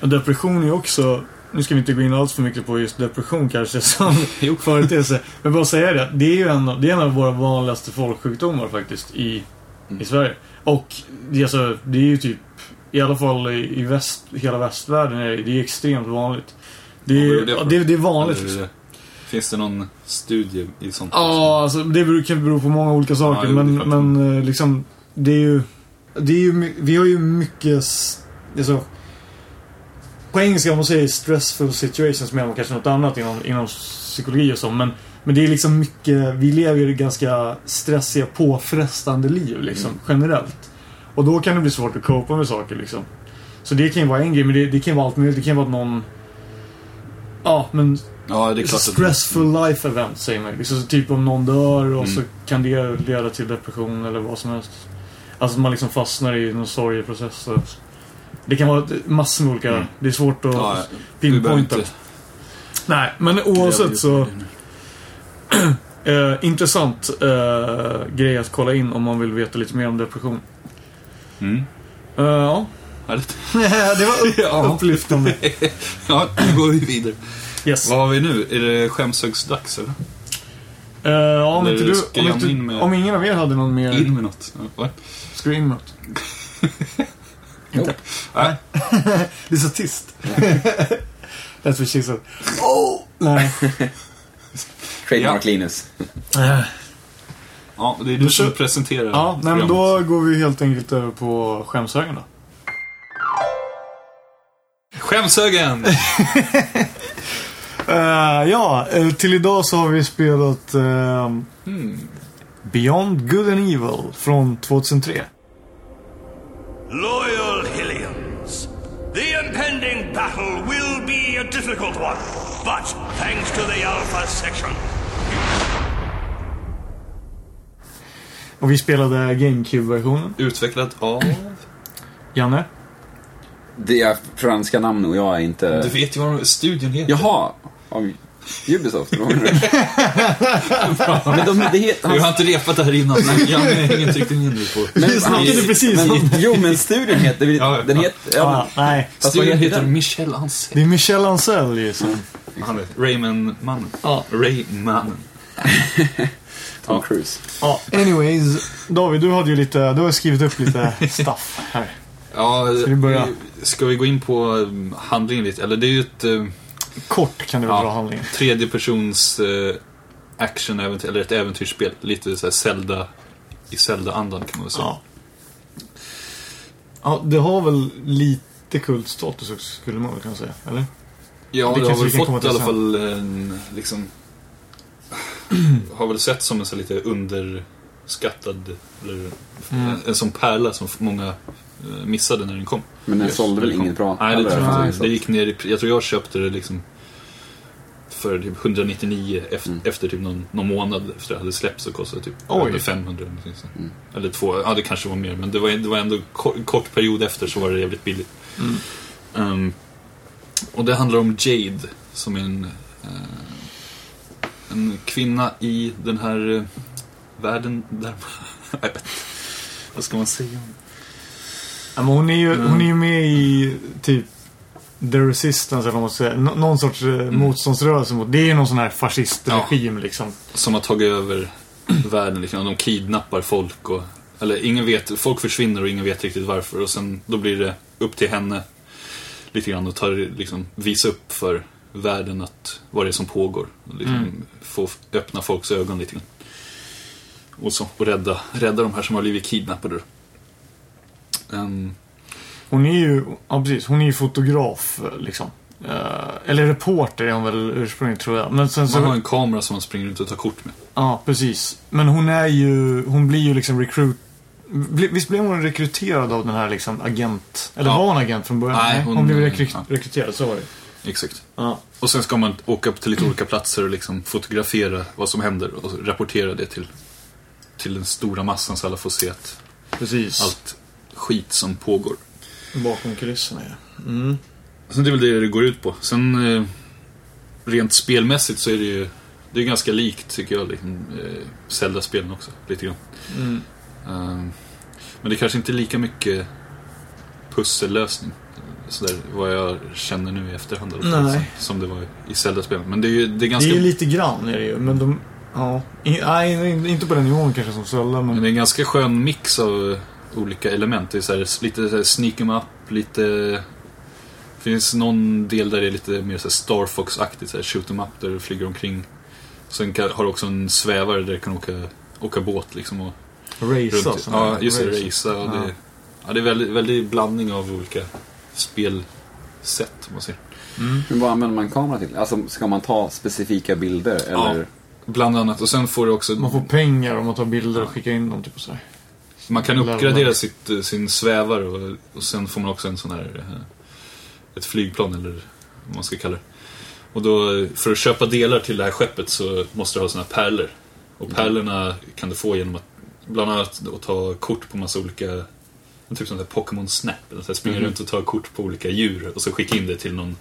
Och depression är också... Nu ska vi inte gå in alls för mycket på just depression kanske som företeelse. Men bara säga det. Det är ju en, av- det är en av våra vanligaste folksjukdomar faktiskt i, i Sverige. Och det är, alltså, det är ju typ, i alla fall i, väst, hela västvärlden, är det, det är extremt vanligt. Det är, det det, det är vanligt. Eller, liksom. finns det någon studie i sånt? Ja, alltså det beror, kan bero på många olika saker. Ja, men, men eh, liksom, det är ju... Det är ju vi har ju mycket... Alltså, på engelska om man säger stressful situations menar man kanske något annat inom, inom psykologi och så. Men, men det är liksom mycket... Vi lever ju ganska stressiga, påfrestande liv liksom, Mm. generellt. Och då kan det bli svårt att copa med saker liksom. Så det kan ju vara en grej, men det, det kan vara allt möjligt. Det kan vara att någon... Ja, men Ja, det är klart att... Stressful life event säger man liksom, så Typ om någon dör och Mm. så kan det leda till depression eller vad som helst. Alltså man liksom fastnar i någon sorgeprocess. Det kan vara massor med olika... Mm. Det är svårt att Ja, pinpointa. inte... Nej, men oavsett så... Eh, intressant eh, grej att kolla in om man vill veta lite mer om depression. Mm. Eh, ja. Härligt. det var Ja. upplyftande. Ja, nu går vi vidare. Yes. Vad har vi nu? Är det skämshögsdags eller? Eh, ja, om, Eller inte du, om, inte, in med- om ingen av er hade någon mer... In med något? Va? Ska du in med något? Jo. Nej. Det är så tyst. That's what she said. Oh! Nej. Trademark Ja. Linus. Ja, det är du som presenterar Ja, nej, men då går vi helt enkelt över på skämshögen då. Skämshögen! Eh, ja, eh, till idag så har vi spelat eh, Beyond Good and Evil från 2003. Loyal Hillians, the impending battle will be a difficult one, but thanks to the Alpha section, Och vi spelade GameCube-versionen. Utvecklat av... Janne? Det är franska namn och jag är inte... Du vet ju vad studion heter. Jaha! Av Ubisoft? vad? Men de, det heter... Du har inte repat det här innan, men jag har ingen riktigt mindre på. Men, Vi snackade precis men, om- Jo, men studion heter... Ja, den ja. heter... Ja, Ah, nej. Studion heter heter? Michel Ancel. Det är Michel Ancel ju som... Han heter Rayman-mannen. Ja. Ray-mannen. Tom Cruise. Ja, anyways. David, du hade ju lite... Du har skrivit upp lite stuff här. Ja, Ska vi börja? Ska vi gå in på um, handlingen lite? Eller det är ju ett eh, Kort kan du väl Ja. dra handlingen. tredje persons eh, action-äventyr, eller ett äventyrsspel. Lite så här Zelda, i Zelda-andan kan man väl säga. Ja. Ja, det har väl lite kultstatus också, skulle man väl kunna säga. Eller? Ja, Det det, har vi väl fått i alla fall en, liksom... har väl sett som en så lite underskattad, eller Mm. en sån pärla som många eh, missade när den kom. Men den Just sålde väl inget bra? Nej, det tror jag inte. det. Gick ner i Jag tror jag köpte det liksom för typ 199 efter, Mm. efter typ någon, någon månad efter det hade släppts så kostade det typ Oj. över 500 eller någonting. Mm. Eller två, ja det kanske var mer men det var, det var ändå kort, kort period efter så var det jävligt billigt. Mm. Ehm, och det handlar om Jade som är en, eh, en kvinna i den här eh, världen där... Jag vet inte. Vad ska man säga? Ja, men hon, är ju, Mm. hon är ju med i typ The Resistance eller vad man ska säga. Nå- någon sorts eh, motståndsrörelse mot. Det är ju någon sån här fascistregim liksom. Som har tagit över världen liksom. De kidnappar folk och... Eller ingen vet, folk försvinner och ingen vet riktigt varför. Och sen då blir det upp till henne lite grann och tar, liksom, visa upp för världen att vad det är som pågår. Och liksom, få öppna folks ögon lite grann. Och, så, och rädda, rädda de här som har blivit kidnappade. Um, Hon är ju, ja precis, hon är ju fotograf liksom. Eh, eller reporter är hon väl ursprungligen tror jag. Men sen så, man har en kamera som man springer runt och tar kort med. ja precis. Men hon är ju, hon blir ju liksom recruit Visst blev hon rekryterad av den här liksom agent? Eller Ja. var hon agent från början? Nej, hon, hon- blev rekry- ja. rekryterad, så var det. Exakt. Ja. Och sen ska man åka upp till lite olika platser och liksom fotografera vad som händer och rapportera det till, till den stora massan så alla får se att Precis. allt skit som pågår. Bakom kulisserna ja. Mm. Så det är väl det det går ut på. Sen eh, rent spelmässigt så är det ju det är ganska likt tycker jag, liksom, eh, Zelda-spelen också. Lite grann. Mm. Eh, men det är kanske inte är lika mycket pussellösning. Sådär, vad jag känner nu i efterhand. fall, Nej. Som, som det var i Zelda-spelen. Men det är ju det är Det ganska... är ju lite grann är det ju, men de... Ja. Nej, inte på den nivån kanske som Zelda, Men men... det är en ganska skön mix av olika element. Det är så här, lite så här sneak 'em up, lite... Det finns någon del där det är lite mer så här Star Fox-aktigt, så här shoot 'em up, där du flyger omkring. Sen kan, har du också en svävare där du kan åka, åka båt liksom. Och Race runt. Ja, just det, racea. Ja. det, ja, det är väldigt, väldigt blandning av olika spelsätt, säger. Men vad använder man kamera till? Alltså, ska man ta specifika bilder eller? Bland annat. Och sen får du också... Man får pengar om man tar bilder och skickar in dem typ och sådär. Man kan uppgradera sitt, eh, sin svävare och, och sen får man också en sån här eh, ett flygplan eller vad man ska kalla det. Och då, eh, för att köpa delar till det här skeppet så måste du ha såna här pärlor. Och pärlorna kan du få genom att bland annat att ta kort på massa olika Typ som det Pokémon Snap. Så här, springa Mhm. runt och ta kort på olika djur och så skicka in det till någon,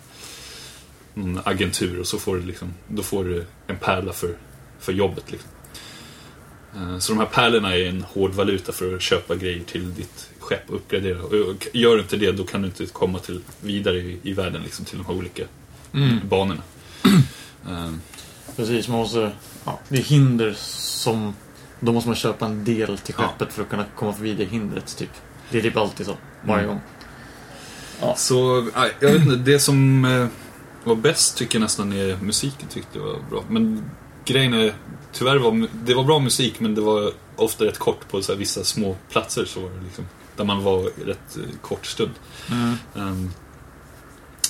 någon agentur och så får du liksom, då får du en pärla för, för jobbet. Liksom. Eh, Så de här pärlorna är en hård valuta för att köpa grejer till ditt skepp och uppgradera. Och gör du inte det då kan du inte komma till vidare i, i världen liksom, till de här olika banorna. Eh, Precis, man måste... Ja, det är hinder som... Då måste man köpa en del till Ja. skeppet för att kunna komma förbi det hindret, typ. Det är typ alltid så. Varje Mm. gång. Så, nej, jag vet inte, det som eh, var bäst tycker jag nästan är musiken tyckte jag var bra. Men grejen är, tyvärr var det var bra musik men det var ofta rätt kort på så här, vissa små platser så var det liksom, där man var rätt eh, kort stund. Mm. Ehm,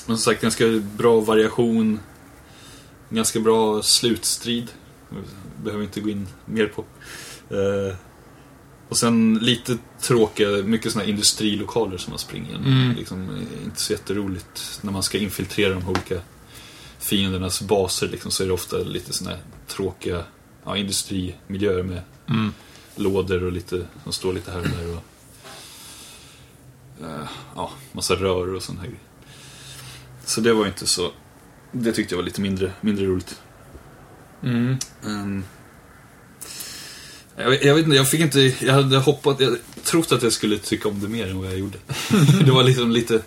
men som sagt, ganska bra variation. Ganska bra slutstrid. Behöver inte gå in mer på. Eh, och sen lite tråkiga, mycket sådana här industrilokaler som man springer igenom. Mm. Liksom, eh, inte så jätteroligt när man ska infiltrera de olika fiendernas baser. Liksom, så är det ofta lite sådana här tråkiga ja, industrimiljöer med Mm. lådor och lite, som står lite här och där. Och, eh, ja, massa rör och sån här. Så det var inte så... Det tyckte jag var lite mindre, mindre roligt. Mm. Ehm, jag, vet- jag vet inte, jag fick inte... Jag hade hoppat... Jag trott att jag skulle tycka om det mer än vad jag gjorde. det var liksom lite...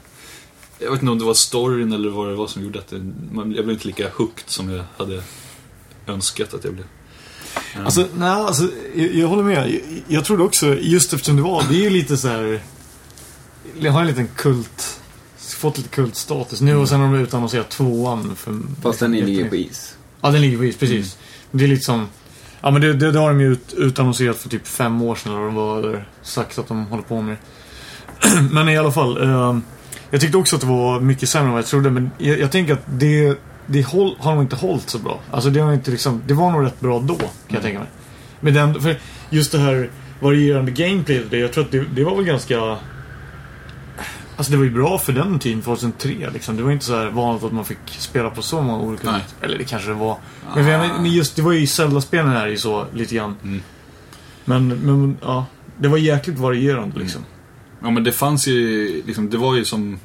Jag vet inte om det var storyn eller vad det var som gjorde att det, man, jag blev inte lika hooked som jag hade önskat att jag blev. Ehm, Alltså, nej, alltså, jag, jag håller med. Jag, jag trodde också, just eftersom det var, det är ju lite så här. Det har en liten kult, fått lite kultstatus nu och sen har de utannonserat tvåan. För, Fast den ligger på is. Ja, den ligger på is, precis. Det är lite som, ja men det, det, det har de ju ut, utannonserat för typ fem år sedan eller vad de var, sagt att de håller på med. Men i alla fall, eh, jag tyckte också att det var mycket sämre än vad jag trodde, men jag, jag tänker att det, det håll, har nog inte hållit så bra. Alltså det har inte liksom, det var nog rätt bra då, kan jag tänka mig. Men den, för just det här varierande gameplayet, det, jag tror att det, det var väl ganska Alltså det var ju bra för den tiden, 2003 liksom. Det var inte så här vanligt att man fick spela på så många olika Nej. Eller det kanske det var. Menar, men just, det var ju i Zelda-spelen här ju så, lite grann. Mm. Men, men, ja. Det var jäkligt varierande liksom. Ja men det fanns ju, liksom, det var ju som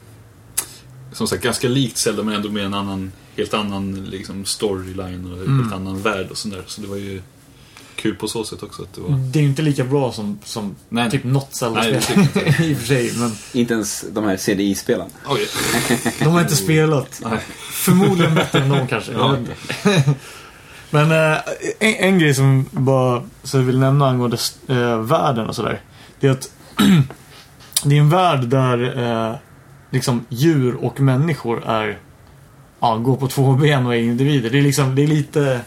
Som sagt ganska likt Zelda men ändå med en annan Helt annan liksom, storyline och en Mm. helt annan värld och sådär. Så det var ju kul på så sätt också. Att det var... Det är ju inte lika bra som, som Nej. typ något Zelda-spel. inte. I och för sig, men Inte ens de här CDI-spelen. Oj. de har inte spelat. Nej. Förmodligen bättre än de kanske. Ja. Men eh, en, en grej som bara så jag vill nämna angående eh, världen och sådär. Det är att det är en värld där eh, liksom djur och människor är ja, går på två ben och är individer. Det är liksom, det är lite...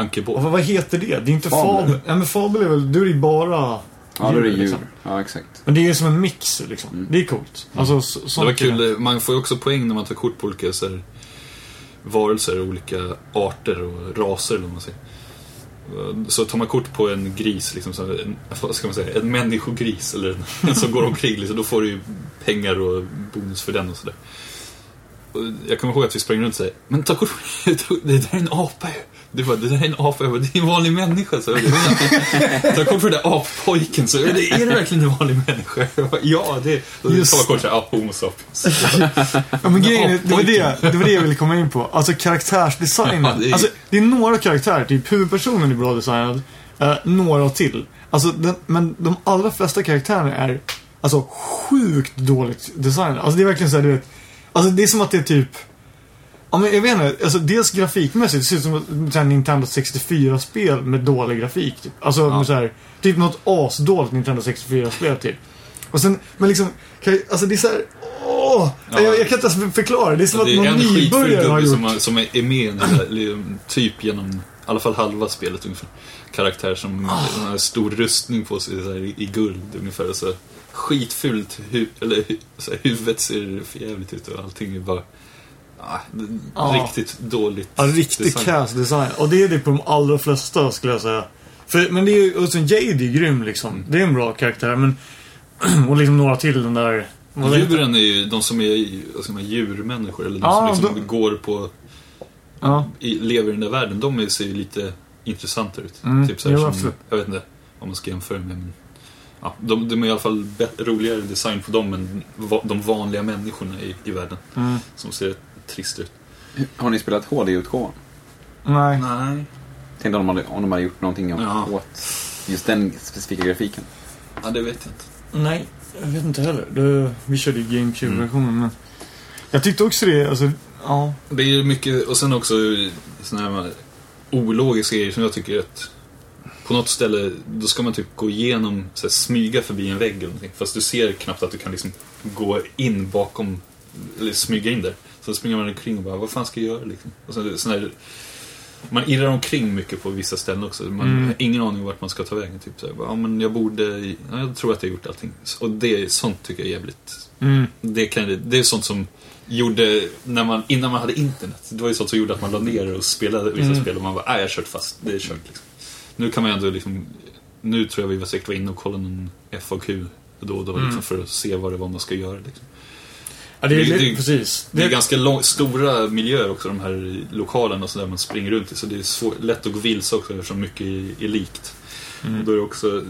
Ankebåt. Vad, vad heter det? Det är inte Fabel. fabel. Ja, men fabel är väl, då är det bara Ja, då är det djur. liksom. Ja, exakt. Men det är som en mix liksom. Det är coolt. Alltså, så, Det sånt var är- kul, man får ju också poäng när man tar kort på olika så här, varelser, olika arter och raser eller vad man säger. Så tar man kort på en gris, liksom, så här, en, vad ska man säga, en människogris eller en, en som går omkring, liksom, då får du ju pengar och bonus för den och sådär. Jag kommer ihåg att vi sprang runt och sa men ta kort det där är en apa ju. Du bara, det där är en apa. Jag bara, det är en vanlig människa. Så jag bara, ta kort på den där appojken. Så jag bara, är det verkligen en vanlig människa? Jag bara, ja, det är... Just man kort så här, ah, homo sapiens. Ja men grejen det var det, det var det jag ville komma in på. Alltså karaktärsdesignen. Ja, det är- Alltså det är några karaktärer, typ huvudpersonen är bra designad. eh, några till. Alltså den, men de allra flesta karaktärerna är alltså sjukt dåligt designade. Alltså det är verkligen så här, du vet. Alltså det är som att det är typ Ja men jag vet inte, alltså dels grafikmässigt, det ser ut som ett Nintendo 64-spel med dålig grafik typ. Alltså Ja. så här, typ något asdåligt Nintendo 64-spel typ. Och sen, men liksom, jag, alltså det är så här, åh! Ja. jag, jag kan inte ens förklara, det är som Det att är någon en skitful nybörjare har gjort. som, som är med i här, typ genom, i alla fall halva spelet ungefär. Karaktär som Ah. har stor rustning på sig här, i, i guld ungefär. Och så skitfult, hu, eller hu, så här, huvudet ser för jävligt ut och allting är bara ah, Ja. riktigt dåligt. Ja, riktig design. cast design. Och det är det på de allra flesta skulle jag säga. För, men det är ju, och sen Jade är grym liksom. Mm. Det är en bra karaktär men, och liksom några till den där, Djuren är ju de som är ska man, djurmänniskor, eller de Ja, som liksom de- går på, Ja, i, lever i den där världen. De är- ser ju lite intressantare ut. Mm, Typ så här jo, som, absolut. jag vet inte om man ska jämföra med, men ja, de, de är i alla fall roligare design på dem än va, de vanliga människorna i, i världen. mm, Som ser trist ut. Har ni spelat HD-utgåvan? nej. Nej. Tänkte om de hade, om de hade gjort någonting Ja. åt just den specifika grafiken. Ja, det vet jag inte. Nej, jag vet inte heller. Det, vi körde ju GameCube-versionen Mm. men Jag tyckte också det, alltså, ja. Det är ju mycket, och sen också sådana här ologiska grejer som jag tycker att på något ställe, då ska man typ gå igenom, så här, smyga förbi en vägg eller någonting. Fast du ser knappt att du kan liksom gå in bakom, eller smyga in där. Så springer man omkring och bara, vad fan ska jag göra liksom? Och så, sån här, man irrar omkring mycket på vissa ställen också. Man Mm. har ingen aning om vart man ska ta vägen. Typ så här, ja men jag borde, ja, jag tror att jag har gjort allting. Och det, sånt tycker jag är jävligt Mm. det, kan, det är sånt som gjorde, när man, innan man hade internet, det var ju sånt som gjorde att man la ner och spelade vissa Mm. spel och man bara, nej jag har kört fast, det är kört liksom. Nu kan man ändå liksom, nu tror jag vi var säkert var inne och kollade någon FAQ då och då Mm. liksom, för att se vad det var man ska göra. Liksom. Ja, det är, Det- det, precis. Det är ganska lång, stora miljöer också, de här lokalerna och så där man springer runt i, så det är svår, lätt att gå vilse också eftersom mycket är, likt. Mm. Och då är det också,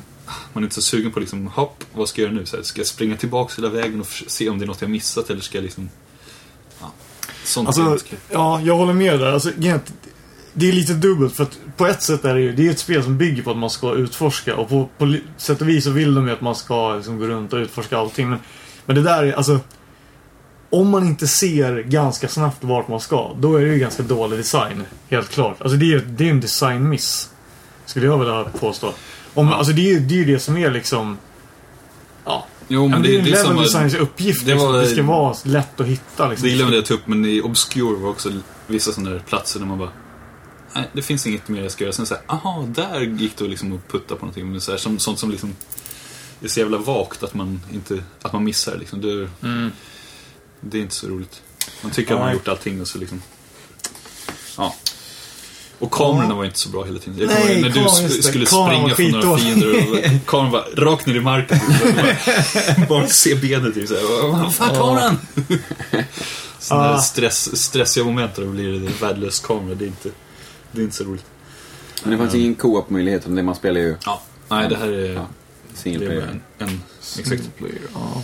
man är inte så sugen på liksom, hopp, vad ska jag göra nu? Så här, ska jag springa tillbaka hela vägen och se om det är något jag missat eller ska jag liksom... Ja, sånt Alltså, ganska- ja, jag håller med där. Alltså, det är lite dubbelt för att på ett sätt är det ju, det är ett spel som bygger på att man ska utforska och på, på sätt och vis så vill de ju att man ska liksom gå runt och utforska allting. Men, men det där är, alltså, om man inte ser ganska snabbt vart man ska, då är det ju ganska dålig design. Helt klart. Alltså det är ju det är en designmiss. Skulle jag vilja påstå. Om, Ja. Alltså det är ju det, är ju det som är liksom, ja. Jo, Men men det, är det, ju är level samma... designs uppgift. det liksom. var- det ska vara lätt att hitta liksom. Det gillade jag ta upp, men i Obscure var också vissa sådana där platser där man bara... Nej, det finns inget mer jag ska göra. Sen såhär, aha, där gick det liksom att putta på någonting. Men så här, som, sånt som liksom... Det är så jävla vagt att man inte... Att man missar liksom. Det, Mm. det är inte så roligt. Man tycker att man har gjort allting och så liksom... Ja. Och kamerorna var inte så bra hela tiden. Jag Nej, när du just det. skulle Kameran springa från några fiender och kameran bara rakt ner i marken. bara, bara se benet typ såhär. Vad fan kameran? Sådana Ah. där stress, stressiga moment blir det värdelös kamera. Det är inte, det är inte så roligt. Men det fanns ingen co-op-möjlighet, utan det man spelar ju Ja. Nej, det här är... Ja, single player. en, en, exakt. Single player, ja.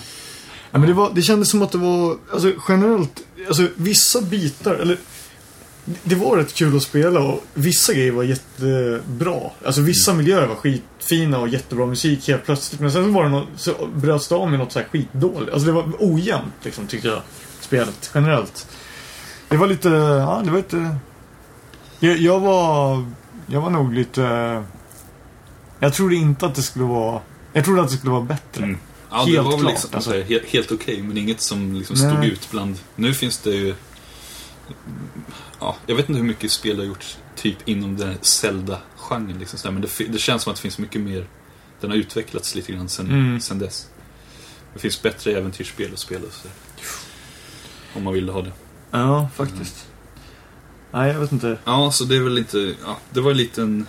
ja men det, var, det kändes som att det var, alltså generellt, alltså vissa bitar, eller det var rätt kul att spela och vissa grejer var jättebra. Alltså vissa miljöer var skitfina och jättebra musik helt plötsligt. Men sen så var det något, så bröts det av med något så här skitdåligt. Alltså det var ojämnt liksom tyckte jag. Spelet generellt. Det var lite, ja det var lite... Jag, jag var, jag var nog lite... Jag trodde inte att det skulle vara... Jag trodde att det skulle vara bättre. Mm. Ja, det Helt var väl klart, liksom, alltså. helt, helt okej, men inget som liksom stod ut bland... Nu finns det ju... Ja, jag vet inte hur mycket spel har gjorts typ inom den Zelda-genren. Liksom, men det, det känns som att det finns mycket mer... Den har utvecklats lite grann sen, Mm. sen dess. Det finns bättre äventyrsspel att spela. Så. Om man vill ha det. Ja, faktiskt. Nej, jag vet inte. Ja, så det är väl inte... Ja, det var en...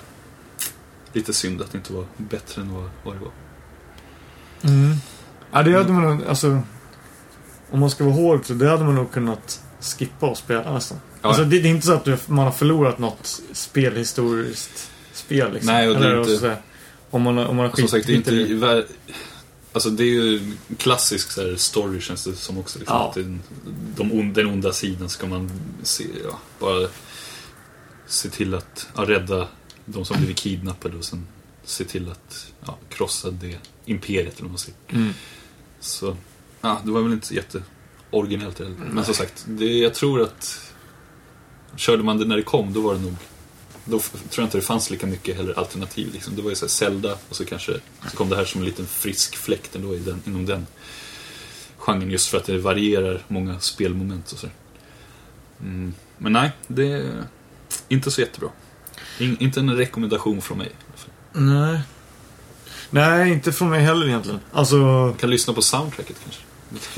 Lite synd att det inte var bättre än vad, vad det var. Mm. Ja, det hade man nog, alltså... Om man ska vara hård så det hade man nog kunnat skippa och spela nästan. Ja. Alltså det, det är inte så att du, man har förlorat något spelhistoriskt spel liksom. Nej, och det är Eller inte- så här, om man, har- om man har Som sagt, det är inte... Alltså det är ju klassisk så här, story känns det som också. Liksom, Ja. att den, de on, den onda sidan ska man se, ja, bara se till att ja, rädda de som blivit kidnappade och sen se till att ja, krossa det imperiet eller vad man säger. Mm. Så, ja, det var väl inte jätte originellt heller. Men som sagt, det, jag tror att körde man det när det kom, då var det nog då tror jag inte det fanns lika mycket heller alternativ. Liksom. Det var ju så här Zelda och så kanske så kom det här som en liten frisk fläkt ändå i den, inom den genren just för att det varierar många spelmoment och så. Mm. Men nej, det är inte så jättebra. In, inte en rekommendation från mig. Nej. Nej, inte från mig heller egentligen. Alltså... Man kan lyssna på soundtracket kanske.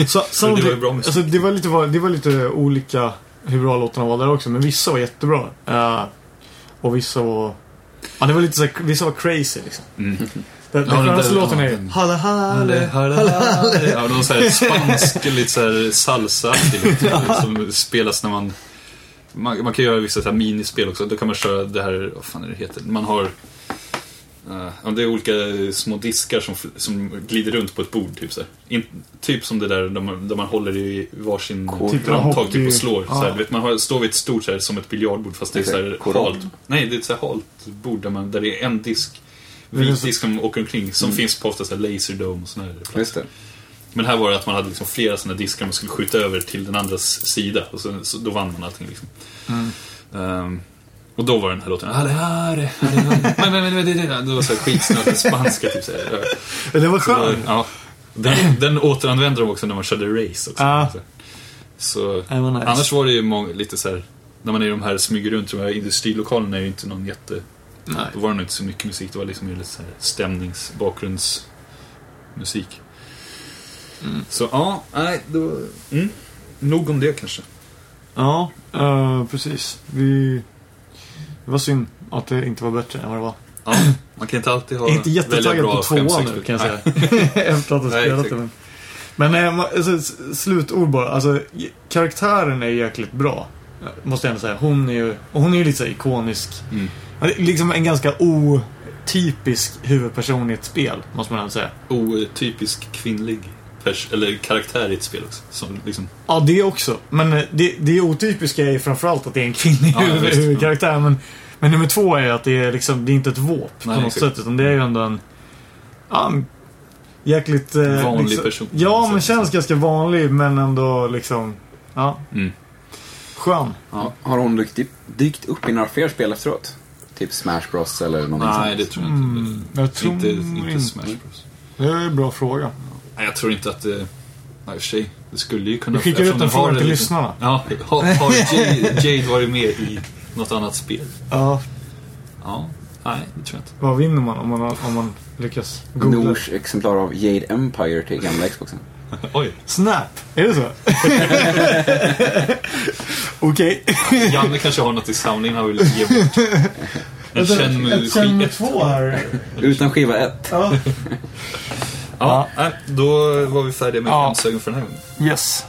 Så, det var soundtrack- bra alltså, det, var lite, det var lite olika hur bra låtarna var där också. Men vissa var jättebra. Eh, och vissa var... Ja, det var lite så vissa var crazy liksom. Mm. Den, Ja, den den skönaste låten ja, är den- Halle Halle. Ja, någon sån här spansk, lite så här salsa som spelas när man... Man, man kan göra vissa så här minispel också. Då kan man köra det här, vad fan är det heter? Man har... ja, det är olika små diskar som, som glider runt på ett bord. Typ, så. In, typ som det där där man, där man håller i varsin Kort. Typ handtag typ, hockey- och slår. Så här, Ja. du vet, man har, står vid ett stort så här, som ett biljardbord fast det är så här Exakt. halt. Nej, det är ett så här halt bord där, man, där det är en disk. Vit så- disk som åker omkring. Som finns på ofta så här Laserdome och här platser. Men här var det att man hade liksom flera sådana diskar man skulle skjuta över till den andras sida. Och så, så då vann man allting liksom. Ehm, och då var den här låten halle. Men, men, men, det- var så skitsnödig spanska typ så här. Det var Så, skön. ja. Den, den återanvände de också när man körde race också. Ja. Så, nice. annars var det ju många, lite så här när man är i de här smyger runt de här industrilokalerna är ju inte någon jätte... Nej. Då var det nog inte så mycket musik. Det var liksom lite så här stämnings, bakgrundsmusik. Så ja, nej, då... Mm. Nog om det kanske. Ja, eh, precis. Vi... Det var synd att det inte var bättre än vad det var. Ja, man kan inte alltid ha... Jag är inte jättetaggad på tvåan nu kan jag säga. Efter att ha spelat det. Men, men eh, alltså, slutord bara. Alltså, karaktären är jäkligt bra. Måste jag ändå säga. Hon är ju, och hon är ju lite så ikonisk. Mm. Liksom en ganska otypisk huvudperson i ett spel, måste man ändå säga. Otypisk kvinnlig eller karaktär i ett spel också. Som liksom, Ja, det också. Men eh, det, det otypiska är ju framförallt att det är en kvinnlig Ja, huvudkaraktär. Men, men nummer två är att det är liksom, det är inte ett våp Nej, på något exakt. sätt. Utan det är ju ändå en... Ja, jäkligt... eh, Vanlig liksom, person Ja, men känns ganska vanlig men ändå liksom... Ja, mm. skön. Ja. Har hon dykt, dykt upp i några fler spel efteråt? Typ Smash Bros eller någonting Nej, sånt? det tror jag inte. Mm, jag tror inte, inte. inte Smash Bros. Det är en bra fråga. Nej, jag tror inte att det... Nej, i och för sig. Det skulle ju kunna... Vi skickar ut en fråga det till lyssnarna. Ja, har, har Jade, Jade varit med i något annat spel? Ja, Ja, nej, det tror jag inte. vad vinner man om man, om man lyckas googla? Nors exemplar av Jade Empire till gamla Xboxen. Oj, Snap, är det så? Okej. Janne kanske har något i samlingen han vill ge bort. En Shenmue Ett Shenmue skit. 2 här. Utan skiva 1. Ja. Ja, nej, då var vi färdiga med Ja. för den här gången. Yes.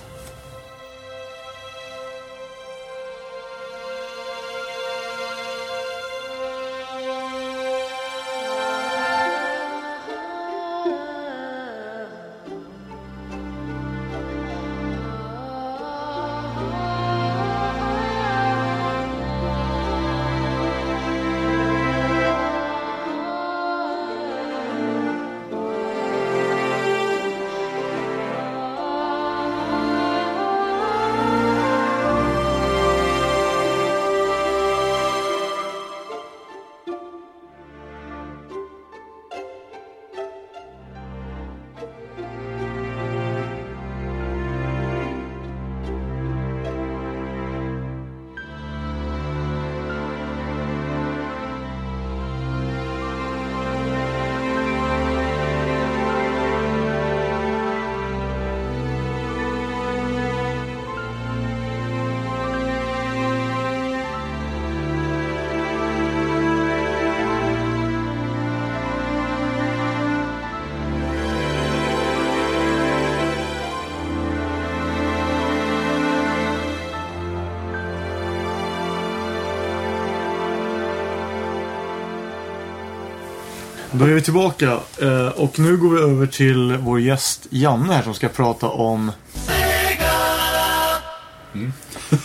Då är vi tillbaka eh, och nu går vi över till vår gäst Janne här som ska prata om...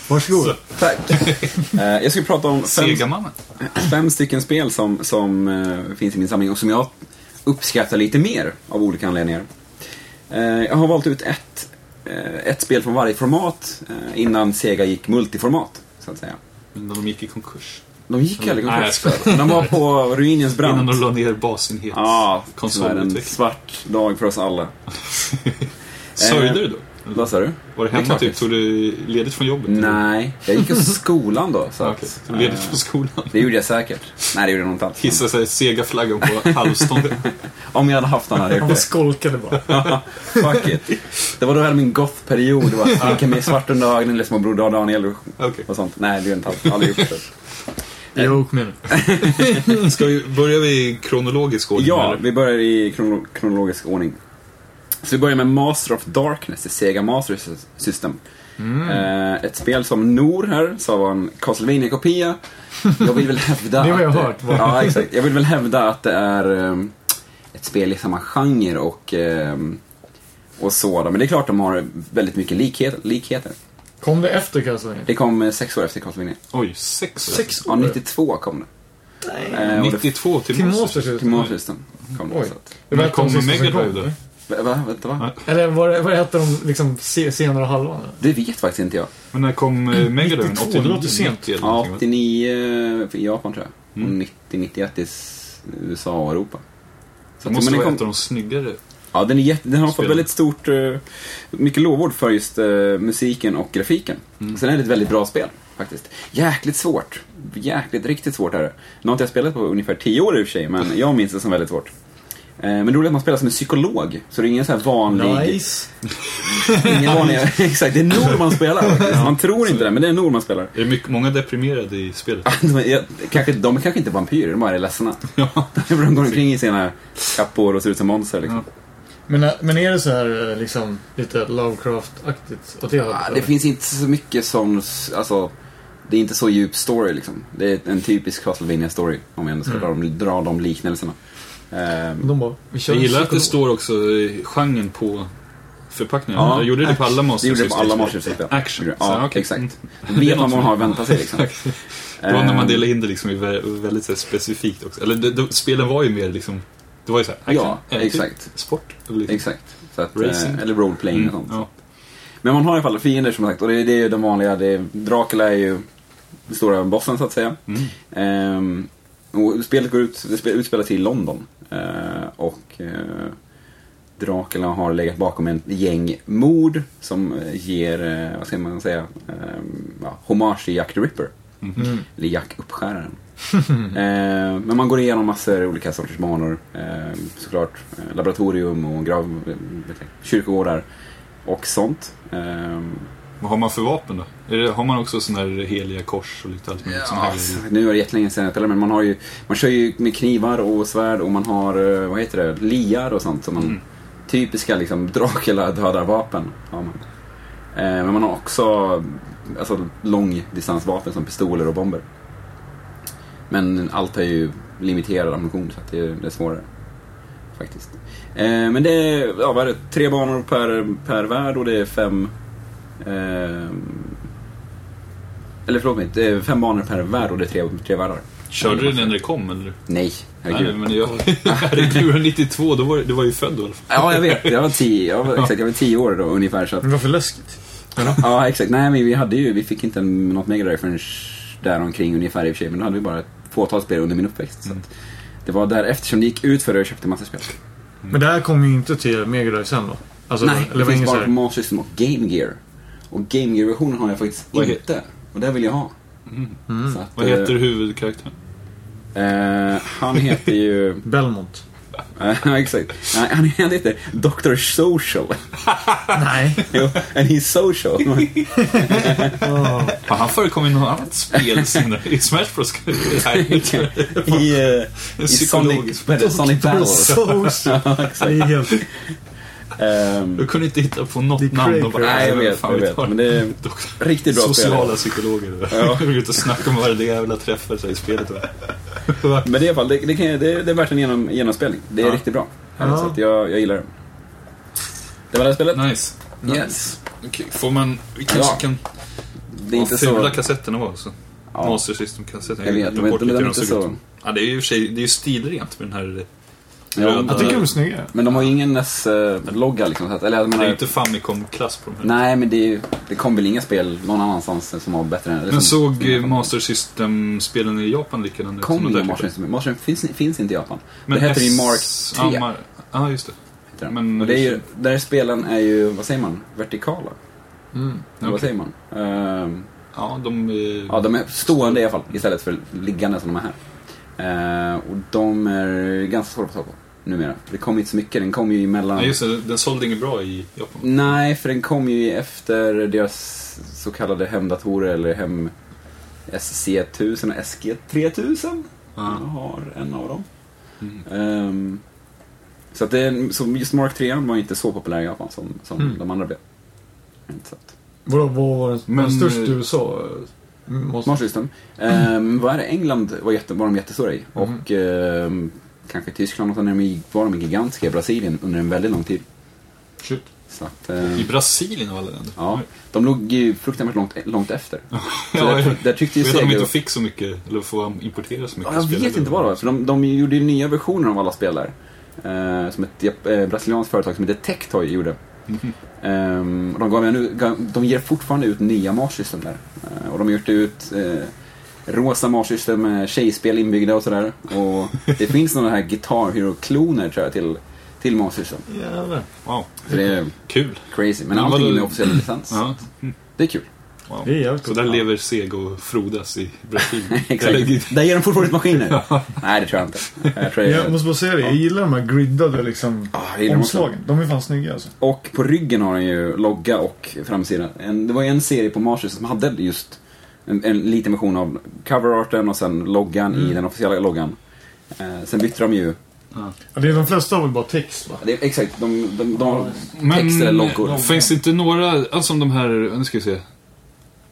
Varsågod. Tack. Eh, jag ska prata om fem, Segamannen. fem stycken spel som, som eh, finns i min samling och som jag uppskattar lite mer av olika anledningar. Jag har valt ut ett, ett spel från varje format innan Sega gick multiformat, så att säga. Innan de gick i konkurs. De gick aldrig konkurs. jag. De var på ruinens brant. Innan de la ner basenhet. Ja, tyvärr en svart dag för oss alla. Sörjde du då? Vad sa du? Var det Det hemma klart typ? det- Tog du ledigt från jobbet? Nej, jag gick i skolan då. Så att, så ledigt eh, från skolan. Det gjorde jag säkert. Nej, det gjorde jag nog inte alls. Hissa sig Sega-flaggan på halvstånd. Om jag hade haft den hade jag Han skolkade bara. det. Fuck it. Det var då jag hade min goth-period. Det var sminka mig svart under ögonen, eller små Broder Daniel och, Okej. och sånt. Nej, det gör jag inte alls. Aldrig gjort det. Jo, kom igen. Ska vi börja i kronologisk ordning? Ja, eller? vi börjar i krono kronologisk ordning. Så vi börjar med Master of Darkness, det Sega Master System. Eh, ett spel som Nor här sa var en castlevania kopia Jag vill väl hävda Det har jag att, hört. Ja, exakt. Jag vill väl hävda att det är ehm, ett spel i samma genre och, ehm, och så. då. Men det är klart de har väldigt mycket likheter. likheter. Kom det efter Castlevania? Det kom eh, sex år efter Castlevania. Oj, sex år. Sex Ja, år? 92 kom det. Eh, och det 92 till Till Monster. Monster till? Master System kom det. Oj. Så att, Det var ett av kom sista som Mega Drive kom, då? va, va, vänta, va? Ja. Eller var det, vad hette de liksom se, senare halvan? Det vet faktiskt inte jag. Men när kom eh, Mega Drive? 92, det låter sent. 90 eller Ja, någonting, va? 89 i Japan tror jag. Mm. Och 90-91 i USA och Europa. Så Det måste vara kom- ett av de snyggare. Ja, den, är jätte, den har fått väldigt stort, eh, mycket lovord för just eh, musiken och grafiken. Mm. Sen är det ett väldigt bra spel, faktiskt. Jäkligt svårt. Jäkligt, riktigt svårt är det. Nu har inte jag spelat på ungefär 10 år i och för sig, men jag minns det som väldigt svårt. Eh, men är att man spelar som en psykolog, så det är ingen så här vanlig... Nice. Ingen vanlig exakt, det är Nor man spelar faktiskt. Man tror inte det, men det är Nor man spelar. Är det mycket, många deprimerade i spelet? De är, kanske, de är kanske inte vampyrer, de bara är ledsna. Ja. De går omkring i sina kappor och ser ut som monster liksom. Men, äh, men är det så här äh, liksom lite Lovecraft-aktigt? Åt det hållet? Ja, det finns inte så mycket som, alltså, det är inte så djup story liksom. Det är en typisk Castlevania story om jag ändå ska dra, de, dra de liknelserna. Ehm, De bara, vi Jag gillar att det står också eh, genren på förpackningen. Ja, jag gjorde det på alla det Monster gjorde det på alla. Monster System. Action. Ja, Så. Mm. exakt. Det Vet är man vad man har att vänta sig liksom. Det var när man Ehm, delade in det liksom i vä- väldigt specifikt också. Eller det, det, spelen var ju mer liksom, det var ju såhär, Ja, exakt. sport. Liksom. Exakt. Så att, Racing. eh, eller roleplaying och Mm, sånt. ja. Men man har i alla fall fiender som sagt och det, det är ju de vanliga. Det är, Dracula är ju den stora bossen så att säga. Mm. Ehm, och spelet går ut, det spel- utspelar sig i London. Eh, och eh, Dracula har legat bakom en gäng mord som eh, ger, eh, vad ska man säga, ehm, ja, hommage till Jack the Ripper. Mm. Eller Jack Uppskäraren. eh, men man går igenom massor olika sorters banor. Eh, såklart eh, laboratorium och grav, eh, kyrkogårdar och sånt. Eh, Vad har man för vapen då? Det, har man också sådana här heliga kors och lite allt möjligt? Ja, grejer? nu är det jättelänge sedan jag spelade, men man har ju, man kör ju med knivar och svärd och man har, eh, vad heter det, liar och sånt. Som man, Mm. Typiska liksom Dracula dödarvapen har man. Eh, men man har också alltså, långdistansvapen som pistoler och bomber. Men allt har ju limiterad ammunition så att det, är- det är svårare. Faktiskt. Eh, men det är, ja, vad är det, tre banor per, per värld och det är fem eh, eller förlåt mig, det är fem banor per värld och det är tre, tre världar. Körde du den när det kom eller? Nej, Nej, herregud. men jag, herregud, 92, då var du var ju född i alla fall. Ja, jag vet. Jag var tio, jag var, exakt, jag var tio år då ungefär. Så att, Men varför läskigt? ja, exakt. Nej, men vi hade ju, vi fick inte något Mega Drive förrän där omkring ungefär i och för sig. Men då hade vi bara ett fåtal spel under min uppväxt. Så att, det var därefter som det gick ut för att jag köpte massa spel. Men det här kom ju inte till Mega Drive sen då? Alltså, Nej, eller det finns så bara på Master System och Game Gear. Och Game Gear-versionen har jag faktiskt Vad inte. Och det vill jag ha. Så att, Vad eh, heter huvudkaraktären? Eh, han heter ju... Belmont? Ja, exakt. Han han heter Dr. Social. Nej. Jo, and he's social. Har han förekommit i något annat spel senare? I Smash Bros? Nej, I, uh. Sonic? Sonic Battle. Är helt... Ehm, Du kunde inte hitta på något namn och bara... nej, jag vet. fan Jag vet men det är riktigt bra spel. Sociala psykologer. Ja. Går ut och snackar med varje jävla träffar sig i spelet. Men det är i alla fall, det, det, kan, det, det är värt en genom, genomspelning. Det är Ja. riktigt bra. Ja. Så att jag, jag gillar det. Det var det spelet. Nice. Yes. Okej, får man... Vi kanske Ja. kan... Det är inte fula så... kassetterna var så. Ja. Master System-kassetten. Jag vet, inte- lite de är inte så-. Ja, det är ju i och för sig, det är ju stilrent med den här... Jag tycker de är snygga. Men de har ju ingen NES-logga liksom. så att- Eller jag Det är menar, ju inte Famicom-klass på de här. Nej, men det, är ju- det kom väl inga spel någon annanstans som var bättre än... Men såg Master System-spelen i Japan likadana ut? Kom inga Master? System. Master System finns, finns inte i Japan. Men det heter ju Mark 3. Ja, just det. men- och det är ju, där spelen är ju, vad säger man, vertikala. Mm. Eller Vad säger man? Ehm, Ja, de... eh, ja, de är stående i alla fall, istället för liggande som de är här. Ehm, och de är ganska svåra att få tag på numera. Det kom inte så mycket, den kom ju emellan... Ja, just det. Den sålde inget bra i Japan. Nej, för den kom ju efter deras så kallade hemdatorer, eller hem SC1000 och SG3000. Jag har en av dem. Mm. Ehm, så att det, så just Mark 3 var inte så populär i Japan som, som Mm. de andra blev. Inte så att- Vadå, vad var den Men, störst i eh, USA? Måste... Smart System. Ehm, vad är det? England var, jätte, var de jättestora i. Mhm. Och ehm, kanske Tyskland och sen var de gigantiska i Brasilien under en väldigt lång tid. Shit. Att, ehm, I Brasilien av alla länder. ja, de låg ju fruktansvärt långt, långt efter. Ja, där, där tyckte ju vet att de inte fick så mycket, eller får importera så mycket Ja, jag vet eller? inte vad det var, för de, de gjorde ju nya versioner av alla spel där. Eh, som ett eh, brasilianskt företag som heter Tectoy gjorde. Ehm, och de, gav, de ger fortfarande ut nya Mars System där. Eh, och de har gjort ut eh, rosa Mars System med tjejspel inbyggda och sådär. Och det finns några här Guitar Hero-kloner tror jag till, till Mars System. Jävlar. Wow, Så det är kul. crazy. Men allting är med officiell licens. Ja. Det är kul. Wow. Det är jävligt Så där lever Sega och frodas i Brasilien. Exakt. Där ger de fortfarande ut maskiner. Nej, det tror jag inte. Jag tror Jag måste bara säga det, jag gillar de här griddade liksom, jag också. omslagen. De är fan snygga alltså. Och på ryggen har den ju logga och framsida. En, det var ju en serie på Mars som hade just en, en liten version av coverarten och sen loggan i den officiella loggan. Eh, sen bytte de ju, Ja, det är de flesta har väl bara text va? det, är- exakt, de, de, de har Men text eller loggor. finns det inte några, alltså de här, nu ska vi se.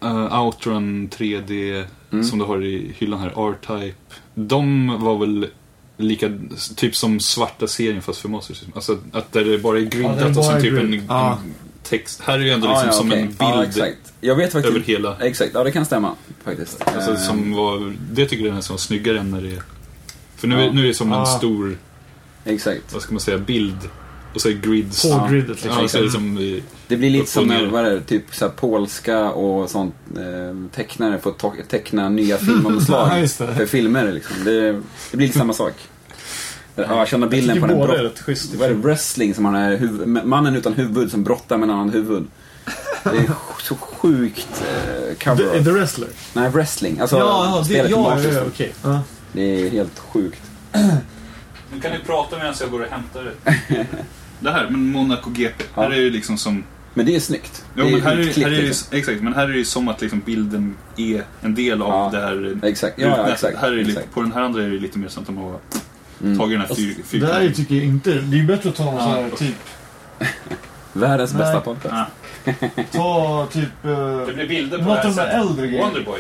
Uh, Outrun 3D Mm. som du har i hyllan här, R-Type. De var väl lika, typ som svarta serien fast för Master System. Alltså att där det bara är Ja, det är griddat och sen typ en, grid. Ja. Text. Här är ju ändå liksom som okej. en bild Ja, exakt. Jag vet faktiskt. över hela. Exakt, ja det kan stämma faktiskt. Alltså, Eh, som var, det tycker jag nästan var snyggare än när det är... För nu, Ja. är, nu är det som en Ja. stor, Exakt. vad ska man säga, bild. Och så är grids. På Ja. gridet liksom. Ja, så är det som... Det blir lite som, ner. vad är det, typ så här polska och sånt. Eh, tecknare får teckna nya filmomslag Ja, för filmer liksom. Det, det blir lite samma sak. Ja, jag känner Jag bilden tycker på den båda brott- är rätt schysst. Vad är det? Wrestling som han är huv- mannen utan huvud som brottar med en annan huvud. Det är så sjukt eh, The, cover The Wrestler? Nej, wrestling. Alltså ja, ja, det, spelet ja, ja, ja, okej. Ja. Det är helt sjukt. Nu kan ni prata medan jag går och hämtar det. det här, men Monaco GP. Ja. Här är det liksom som... Men det är snyggt. Jo, det men här är, här är det, liksom. exakt, men här är det ju som att liksom bilden är en del av Ja, det här Exakt. Ja, ja, exakt. Här är det lite, exakt. på den här andra är det lite mer som att de har Mm. tagit den här fyr, Det här är, fyrkanten. tycker jag inte... Det är bättre att ta någon Ja. sån här typ... Världens Nej. bästa podcast. Ja. Ta typ... Uh, Det blir bilder på något det av de här sättet. äldre grejerna. Wonderboy.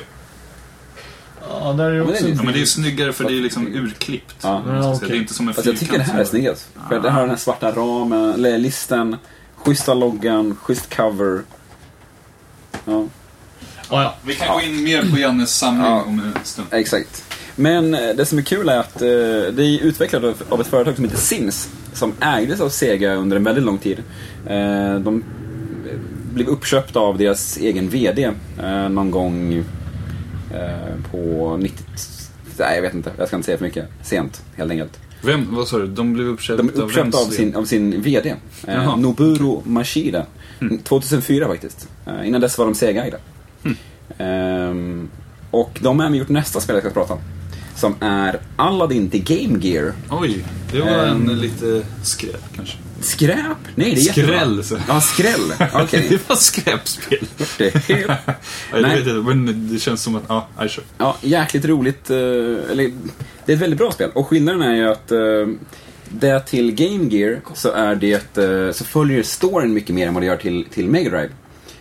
Ja, där är men det är också... Ja, men det är ju snyggare för det är liksom urklippt. Ja. Ja. Det är inte som en Fast jag tycker det här är fyrkant. snyggast. För det har den här svarta ramen, listen, schyssta loggan, schysst cover. Ja, Ja, ja. Vi kan gå in mer på Jannes samling Ja. om en stund. exakt. Men eh, det som är kul är att eh, det är utvecklat av- av ett företag som heter Sims. Som ägdes av Sega under en väldigt lång tid. Eh, de blev uppköpta av deras egen VD eh, någon gång eh, på 90... Nej, jag vet inte. Jag ska inte säga för mycket. Sent, helt enkelt. Vem, vad sa du? De blev uppköpta De är uppköpta av vems? sin, av sin VD. Eh. Noburo Mashida. 2004 faktiskt. Eh, innan dess var de Sega-ägda. Ehm, och de har även gjort nästa spel jag ska prata om. Som är Aladdin till Game Gear. Oj, det var Ehm. en lite skräp kanske. Skräp? Nej, det är jättebra. Skräll, så. Ja, skräll. Okej. det var skräpspel. Det är. Ja, jag Nej. vet inte, men det känns som att, ja, I kör. Ja, jäkligt roligt. eh, eller, det är ett väldigt bra spel. Och skillnaden är ju att eh, det till Game Gear så, är det, eh, så följer storyn mycket mer än vad det gör till, till Mega Drive.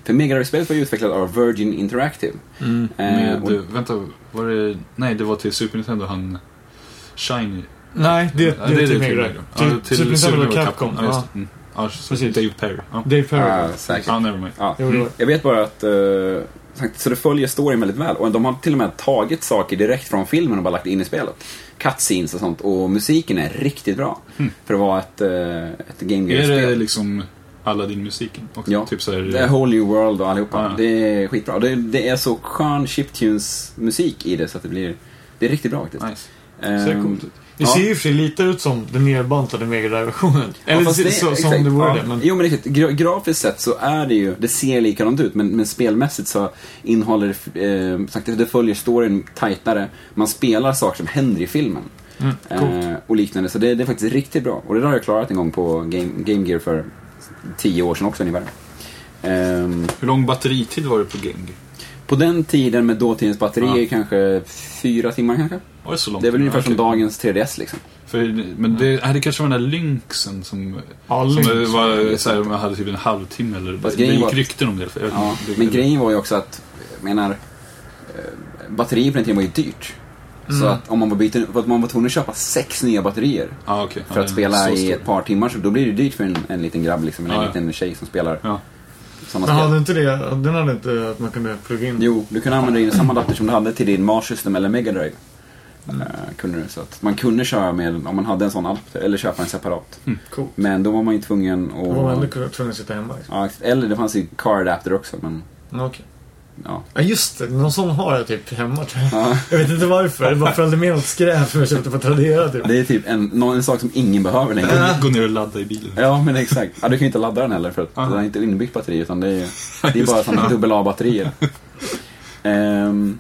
För Mega Drive-spelet var ju utvecklat av Virgin Interactive. Eh, Med, och, vänta, var det, nej det var till Super Nintendo han, Shiny. Nej, det, det, Ja, är till Mega Drive. Drive. Ja, Till Super Nintendo och Capcom. Ja, just Ja. det. Mm. Ja, Precis. Dave Perry. Ja, Dave Perry. Ja, säkert. ja nevermind. Ja. Det var- Jag vet bara att, uh, så det följer storyn väldigt väl. Och de har till och med tagit saker direkt från filmen och bara lagt in i spelet. Cutscenes och sånt. Och musiken är riktigt bra. För att vara ett, uh, ett Game Är det Gear-spel. liksom Aladdin-musiken? också? Ja, Typ så här, det är Whole New World och allihopa. Ja. Det är skitbra. Det, det är så skön chiptunes-musik i det så att det blir... Det är riktigt bra faktiskt. Nice. Ser Ehm, coolt ut. Det ja. ser ju och för sig lite ut som den nerbantade Mega Drive-versionen. Eller fast det, så, som exakt, det vore ja. det. Men... Jo, men riktigt. Gra grafiskt sett så är det ju, det ser likadant ut, men, men spelmässigt så innehåller det, eh, sagt, det följer storyn tajtare. Man spelar saker som händer i filmen. Mm. Eh, och liknande, så det, det är faktiskt riktigt bra. Och det där har jag klarat en gång på Game, Game Gear för tio år sedan också ungefär. Ehm, Hur lång batteritid var det på Gear? på den tiden med dåtidens batterier Ja. kanske fyra timmar kanske. Var det så långt? Det är väl ungefär Ja, som okej. dagens 3DS liksom. För, men det, det kanske var den där Lynxen som, Ja, som Lynx. var, så här, man hade typ en halvtimme eller... Fast det grejen gick var- rykten om det. För Ja, men grejen var ju också att, jag menar, eh, batterier på den tiden var ju dyrt. Mm. Så att om man var, byten, för att man var tvungen att köpa sex nya batterier ah, okay. för att spela i ett par timmar, så då blir det dyrt för en, en liten grabb liksom, eller en Ja, ja. liten tjej som spelar Ja. Men spel. hade inte det, den hade inte att man kunde plugga in? Jo, du kunde använda din samma adapter som du hade till din Mars System eller Mega Drive. Mm. Eh, kunde du, så att man kunde köra med, om man hade en sån adapter, eller köpa en separat. Coolt. Men då var man ju tvungen Då var man att... tvungen att sitta hemma. Liksom. Ja, eller det fanns ju car adapter också, men Ja, Okej. Ja. Ja just det, någon sån har jag typ hemma tror jag. Ja. Jag vet inte varför, det bara följde med något skräp som jag köpte på Tradera typ. Det är typ en, någon, en sak som ingen behöver längre. Gå ner och ladda i bilen. Ja, men exakt. Ja, du kan ju inte ladda den heller för att den har inte inbyggt batteri utan det är, det är bara det. sådana dubbel A-batterier. Ehm,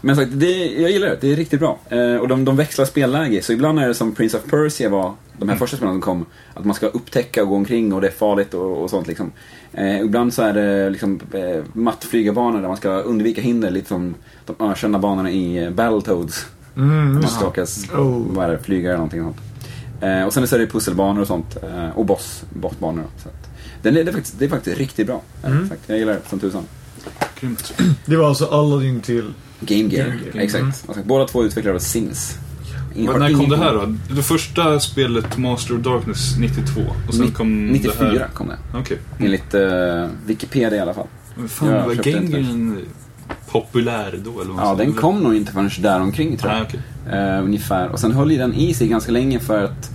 men sagt, det, jag gillar det. Det är riktigt bra. Eh, och de, de växlar spelläge. Så ibland är det som Prince of Persia var, de här första spelen som kom, att man ska upptäcka och gå omkring och det är farligt och, och sånt liksom. Eh, ibland så är det liksom eh, mattflygarbanor där man ska undvika hinder, lite som de ökända banorna i eh, Battletoads. Mm, Man ska åka, Oh. flyga eller någonting sånt. Eh, och sen så är det pusselbanor och sånt. Eh, och boss, bossbanor. Så att, den är, det, är faktiskt, det är faktiskt riktigt bra. eh, Mm. Jag gillar det som tusan. Grymt. Det var alltså Aladdin till... Game Gear, Game Gear. exakt. Mm. Alltså, båda två utvecklade av Sims. Ingen- Men när kom det här då? Det första spelet, Master of Darkness, 92. Och sen Ni- kom 94 det här. kom det. Okej. Enligt eh, Wikipedia i alla fall. Men fan, Jag var Game. Gear populär då eller vad Ja, den kom nog inte förrän däromkring tror jag. Nej, okej. Eh, ungefär. Och sen höll ju den i sig ganska länge för att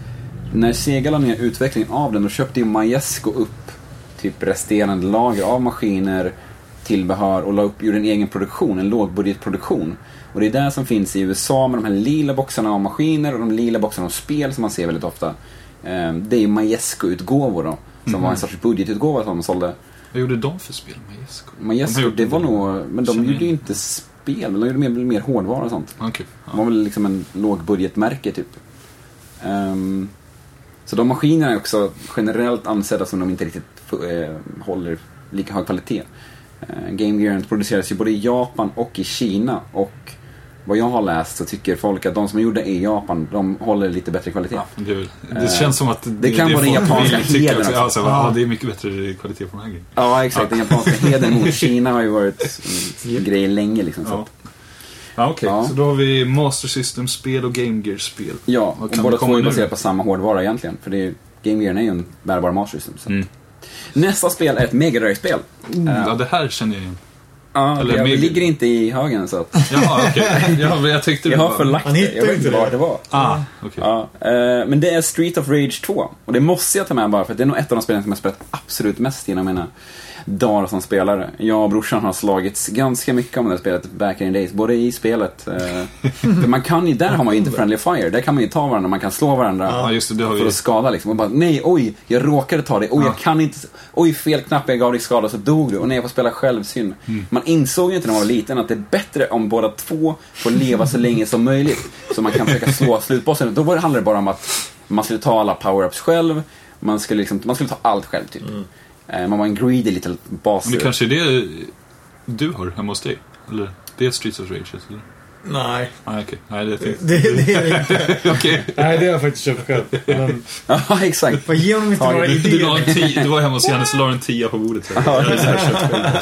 när Sega la ner utvecklingen av den, då köpte ju Majesco upp typ resterande lager av maskiner, tillbehör och la upp, gjorde en egen produktion, en lågbudgetproduktion. Och det är där som finns i USA med de här lila boxarna av maskiner och de lila boxarna av spel som man ser väldigt ofta. Eh, det är ju Majesco-utgåvor då, som var en sorts budgetutgåva som de sålde. Vad gjorde de för spel? Majesco? De Majesco, gjort det var nog, men de gjorde ju inte spel, de gjorde mer, mer hårdvara och sånt. Okej. De var väl liksom en lågbudgetmärke typ. Ehm, så de maskinerna är också generellt ansedda som de inte riktigt eh, håller lika hög kvalitet. Uh, Game Gear produceras ju både i Japan och i Kina och vad jag har läst så tycker folk att de som gjorde det i Japan, de håller lite bättre kvalitet. Ja, det, är det Eh, känns som att det, kan vara den japanska hedern också. också. Ja, Ja. ja, det är mycket bättre kvalitet på den här grejen. Ja, exakt. Den japanska hedern mot Kina har ju varit en grej länge liksom. Så. Ja. Ja, okej. Ja. Så då har vi Master System-spel och Game Gear-spel. Ja, och båda det två är baserade på samma hårdvara egentligen. För det är, Game Gear är ju en bärbar Master System. Så. Mm. Nästa spel är ett Mega Drive-spel. Ja, det här känner jag igen. Ja, Eller jag Mega- ligger inte i högen så att Jaha, okej. Ja, men jag tyckte det jag har var- förlagt det. Jag vet inte inte det. det var. Ah, okej. Ja, eh, men det är Street of Rage 2. Och det måste jag ta med bara för att det är nog ett av de spelen som jag spelat absolut mest genom mina dagar som spelare. Jag och brorsan har slagits ganska mycket om det här spelet back in the days. Både i spelet. Eh, man kan ju, där har man ju inte friendly fire. Där kan man ju ta varandra, man kan slå varandra. Ja, just det. Det har För att skada liksom. Och bara, nej, oj, jag råkade ta det. Oj, jag kan inte. Oj, fel knapp, jag gav dig skada så dog du. Och nej, jag får spela själv, synd. Mm. Man insåg ju inte när man var liten att det är bättre om båda två får leva så länge som möjligt. Så man kan försöka slå slutbossen. Då handlade det bara om att man skulle ta alla power-ups själv. Man skulle, liksom, man skulle ta allt själv, typ. Eh, Eh, man var en greedy little bastard. Men det kanske är det du har hemma hos dig? Eller? Det är Streets of Rage, eller? Nej, Nej, okej. Nej, det tänkte det, det är det inte. Okej. Nej, det har jag faktiskt köpt själv. Men, Ja, exakt. ge honom inte Ja, några du- Du, en idéer. tia, du var hemma hos Jannes och la en tia på bordet. Så. Ja.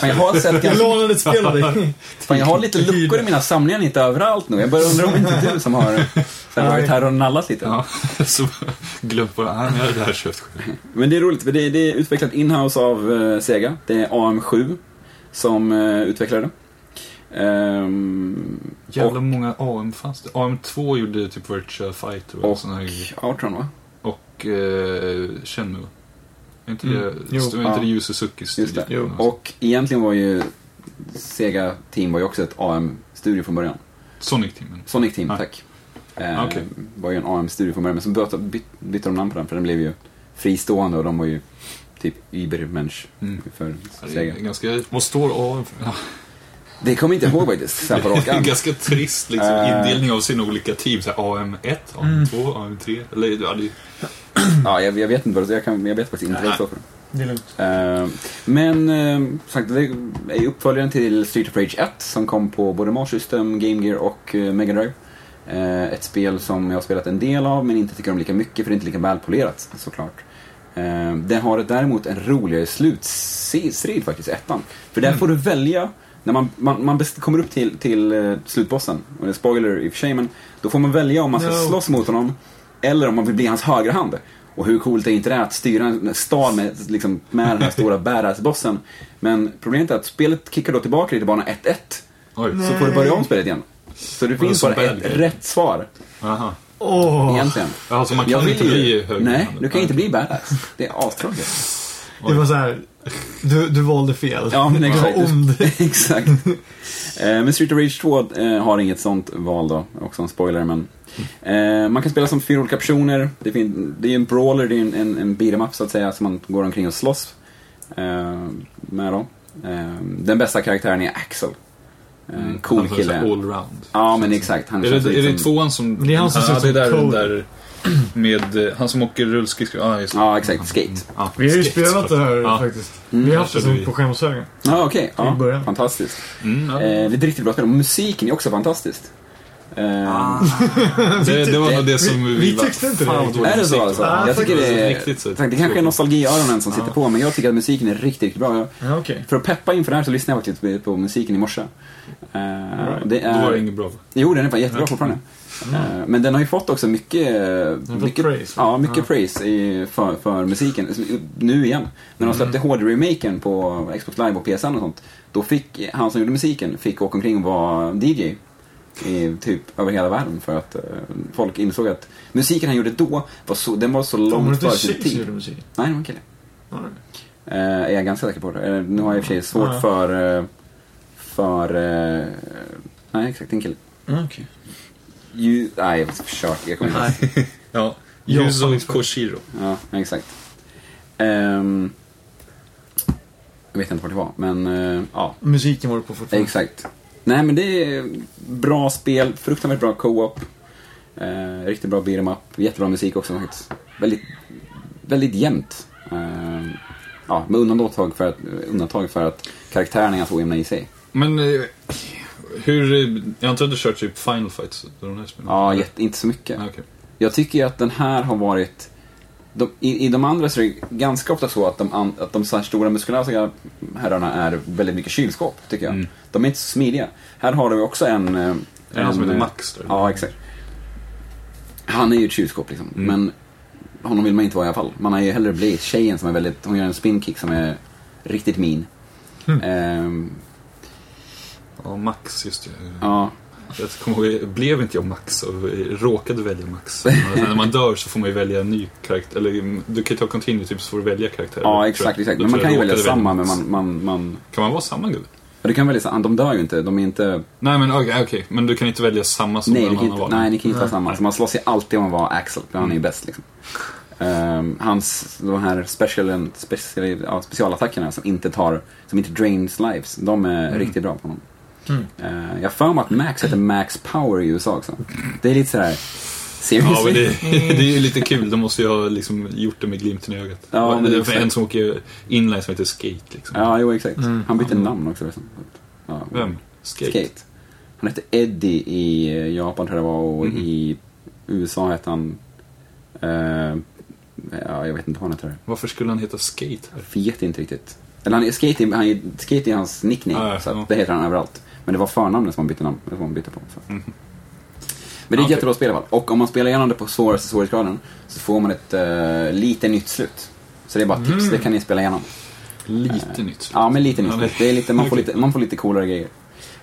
Men jag har sett Jag ganska lånade ett spel av dig. Fan, jag har lite luckor i mina samlingar, inte överallt nu. Jag börjar undra om inte du som har så här, varit här och nallat lite. Ja, så glömt bara, nej, jag har det här köpt själv. Men det är roligt, för det, det är utvecklat inhouse av eh, Sega. Det är AM7 som uh, utvecklar det. Ehm, Jävla många AM fanns det. AM2 gjorde typ Virtua Fighter och, och såna här. Outrun, va? Och eh, Shenmue. Är inte Mm. det, Jo. inte Ja. det Yu Suzukis? Och egentligen var ju Sega Team var ju också ett AM-studio från början. Sonic Team. Sonic Team, Ja. tack. Eh, Okej. var ju en AM-studio från början, men så bytte, byt, bytte de namn på den för den blev ju fristående och de var ju typ Übermensch Mm. för Sega. ganska, Vad står AM för? Det kommer jag inte ihåg faktiskt, så på rak det är en ganska trist liksom, Eh. indelning av sina olika team. Så här, AM1, AM2, AM3. Eller, ja, det, Ja, jag, jag vet inte vad det jag, kan, jag vet faktiskt inte vad det står för. Det är lugnt. Eh, men eh, som sagt, det är uppföljaren till Street of Rage 1 som kom på både Mars System, Game Gear och Mega Drive. Ett spel som jag har spelat en del av men inte tycker om lika mycket för det är inte lika välpolerat såklart. Det har däremot en roligare slutstrid faktiskt, ettan. För där får du välja, när man, man, man kommer upp till, till eh, slutbossen, och det är spoiler i och för sig, men då får man välja om man ska No. slåss mot honom eller om man vill bli hans högra hand. Och hur coolt är inte det att styra en stad med, liksom, med den här stora badass-bossen. Men problemet är att spelet kickar då tillbaka dig till bana 1-1. oj. Så får du börja om spelet igen. Så det finns bara ett rätt svar, Aha. Åh, egentligen. Alltså man Jag kan vill inte ju- bli höger. Nej, du kan inte bli badass. Det är astråkigt. Det var så här. Du, du valde fel. Ja, men Du exakt. var ond. exakt. Eh, Men Street of Rage 2 eh, har inget sånt val då. Också en spoiler, men... Eh, man kan spela som fyra olika personer. Det, fin- det är en brawler, det är en, en, en beat 'em up så att säga, som man går omkring och slåss eh, med då. Eh, den bästa karaktären är Axel. En cool så kille. Allround. Ja, men exakt. Han Är det, är det som- tvåan som... Men det är han som ser ja, ut det är som där, där med eh, han som åker rullskridskor. Ah, just det. Ja, exakt. Skate. Ja, Vi har ju skate, spelat det här Ja. faktiskt. Mm. Vi har haft det som på skämshögen. Ja, okej. I början. Ja, fantastiskt. Mm, ja. Eh, det är ett riktigt bra spel. Och musiken är också fantastiskt. Eh, det, det var nog det som vi, vi var- tyckte inte fan, det. vad dålig Är det så alltså? Ja, jag tycker faktiskt. det är... Riktigt så- det kanske är nostalgiöronen som sitter på, men jag tycker att musiken är riktigt, riktigt bra. Jag, Ja, okej. för att peppa inför det här så lyssnade jag faktiskt på, på musiken i morse. Eh, det Då var det är... inget bra. Jo, den är fan jättebra fortfarande. Eh, men den har ju fått också mycket... mycket praise, ja, mycket Ja. praise i, för, för musiken. Nu igen. När de släppte HD-remaken på Xbox Live och PSN och sånt. Då fick han som gjorde musiken fick åka omkring och vara DJ. I, typ över hela världen för att eh, folk insåg att musiken han gjorde då var så, den var så långt före sin tid. gjorde musik? Nej, det var en kille. Ja, Eh, är jag ganska säker på det. Eh, nu har jag i och för sig svårt för... för... nej, exakt. En kille. Ja, okej. Ju, nej, jag försöker. Jag kommer inte ihåg. Ja. Yuzo. Koshiro. Ja, exakt. Ehm, jag vet inte vart det var, men eh, ja, Musiken var det på fortfarande. exakt. Nej, men det är bra spel, fruktansvärt bra co-op. Eh, riktigt bra beat'em up, jättebra musik också faktiskt. Väldigt, väldigt jämnt. Eh, ja, med undantag för, att, undantag för att karaktärerna är ganska ojämna i sig. Men eh, hur... eh, Jag antar att du kört typ Final Fights? De här spelen? Ja, jätte, inte så mycket. Ah, okej. Jag tycker att den här har varit... De, i, I de andra så är det ganska ofta så att de, an, att de så här stora muskulösa herrarna är väldigt mycket kylskåp, tycker jag. Mm. De är inte så smidiga. Här har du också en... eh, Är det han som heter eh, Max? Där? Ja, exakt. Han är ju ett kylskåp liksom. Mm. Men honom vill man inte vara i alla fall. Man har ju hellre Blaze, tjejen som är väldigt... Hon gör en spinkick som är riktigt min. Mm. Ehm, Ja, Max, just det. ja, Jag kommer ihåg, blev inte jag Max och råkade välja Max. När man dör så får man ju välja en ny karaktär. Eller mm, du kan ju ta continue typ så får du välja karaktär. ja exakt, exakt. Men man kan ju välja samma, men man... man, man Kan man vara samma gubbe? ja, du kan välja samma. De dör ju inte. De är inte... Nej men okej, okej. men du kan inte välja samma som Nej, den andra var. nej, ni kan inte vara samma. Så man slåss ju alltid om att vara Axel, för han är ju bäst liksom. Ehm, hans, de här special, special, ja, specialattackerna som inte tar, som inte drains lives, de är riktigt bra på honom. Mm. Ehm, jag för mig att Max heter Max Power i USA också. Det är lite sådär, seriously? Ja, men det, det är ju lite kul. De måste ju ha liksom gjort det med glimten i ögat. Ja, men det är en som åker inline som heter Skate. Liksom. Ja, jo exakt. Mm. Han bytte namn också. Liksom. Ja, Vem? Skate? Skate. Han hette Eddie i eh, Japan tror jag det var och Mhm. i USA hette han... Eh, ja, jag vet inte vad han heter. Varför skulle han heta Skate här? Vet inte riktigt. Eller han, skate, är- han, skate är hans nickname, Ah, ja, så ja. det heter han överallt. Men det var förnamnet som han bytte namn, som han bytte på. Så. Men det är ett jättebra spel i alla fall. Och om man spelar igenom det på svåraste svårighetsgraden så får man ett uh, lite nytt slut. Så det är bara tips, det kan ni spela igenom. Lite nytt. Ja, men lite nytt slut. Det är lite, man, får lite, man får lite coolare grejer.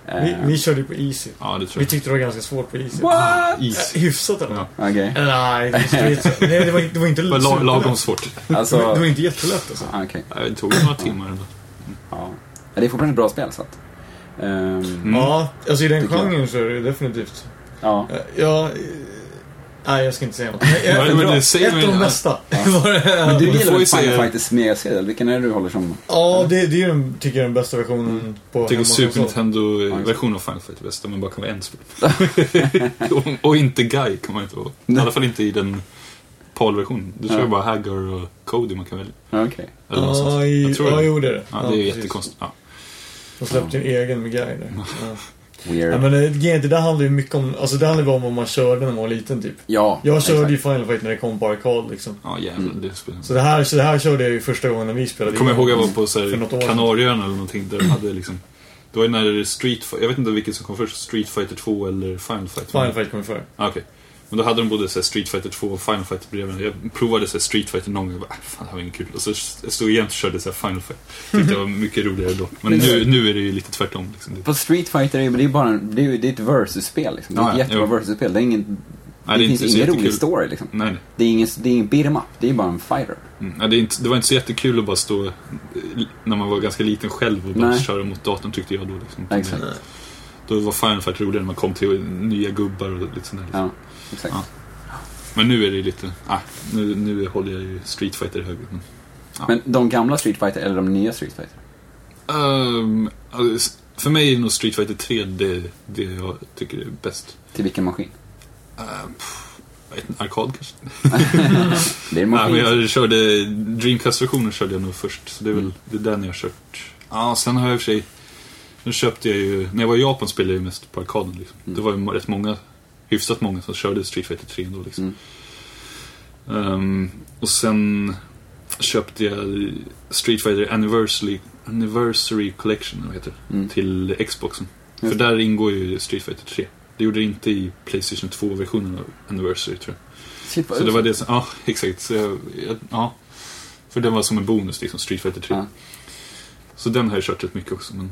Eh, Vi, vi körde ju på Easy. Ja, det tror Vi tyckte det var ganska svårt på Easy. What? Is. Äh, Hyfsat eller? Ja. Eller Nej, det, det, nej, det, var, inte- det var inte Det var la- superlätt. lagom svårt. Alltså, Det var inte jättelätt alltså. ah. Ja, Det tog några timmar ändå. Ja. Ja, Det är fortfarande ett bra spel, så att... ehm, Mm. Ja, alltså i den jag. genren så är det definitivt. ja. Eh, Ja, eh, nej jag ska inte säga något. Ja, men det säger ett av man- de bästa. Det- Men du får gillar väl Final säga- Fighters Mega-serie? Vilken är det du håller som... Ja, det, det är den, tycker jag, den bästa versionen på Jag tycker Super. Nintendo-versionen av Final Fight är bäst, men bara kan vara en spel. och, och inte Guy kan man inte vara. I alla fall inte i den PAL-versionen. Du kör Ja. bara Hagar och Cody man kan välja. Ja, Okej. Eller. Ja, i, Jag tror ja, det. jo det är det. Ja, det är precis. jättekonstigt. Ja. De släppte en egen med Guy där. Ja. Weird. Ja, men är att det handlar ju mycket om, alltså det handlar ju om vad man körde när man var liten typ. Ja, Jag körde exakt. ju Final Fight när det kom på arkad liksom. Ja, jävlar. Det spelar. Så det här, så det här körde jag ju första gången när vi spelade. Jag kommer in. ihåg jag var på så här. Kanarieöarna eller någonting där de hade liksom Det var ju när Street Fighter, jag vet inte vilket som kom först, Street Fighter 2 eller Final Fight Final Fight kom före. Ah, Okej. Men då hade de både så Street Fighter 2 och Final Fighter bredvid Jag provade så Street Fighter någon gång och bara, "Äh, fan det här var inget kul. Och så jag stod jämt och körde så Final Fight. Tyckte det var mycket roligare då. Men nu, nu är det ju lite tvärtom. Liksom. På Street Fighter är ju- det är bara en, det är, ju- det är ett versus-spel liksom. Det är Ja, ett ja, jättebra jo. versus-spel. Det är ingen... Nej, det, det finns ingen rolig story liksom. nej, nej. Det är ingen, det är ingen beat 'em up. Det är bara en fighter. Mm. Ja, det, är inte, det var inte så jättekul att bara stå eh, när man var ganska liten själv och bara Nej. köra mot datorn tyckte jag då. Liksom. Exakt. Då var Final Fight roligare när man kom till nya gubbar och lite sånt där. Liksom. Ja, exakt. Ja. Men nu är det lite, ah, nu, nu håller jag ju Street Fighter högre. Men, Men de gamla Street Fighter eller de nya Street Fighter? Ehm, alltså, för mig är nog Street Fighter 3 det, det jag tycker är bäst. Till vilken maskin? Uh, pff, arkad kanske? Det är en Nej, maskin. men jag körde Dreamcast-versionen körde jag nog först. Så det är väl det är den jag har kört. Ja, sen har jag i och för sig... Nu köpte jag ju... När jag var i Japan spelade jag ju mest på arkaden. Liksom. Det var ju rätt många, hyfsat många som körde Street Fighter 3 då. Liksom. Ehm, och sen köpte jag Street Fighter Anniversary, Anniversary Collection, vad heter Mm. till Xboxen. Just För där ingår ju Street Fighter 3. Det gjorde det inte i Playstation 2-versionen av Anniversary tror jag. Shit, Så det var det som, ja exakt. Så jag, ja. För den var som en bonus liksom, Street Fighter 3. Ja. Så den har jag kört rätt mycket också. Men,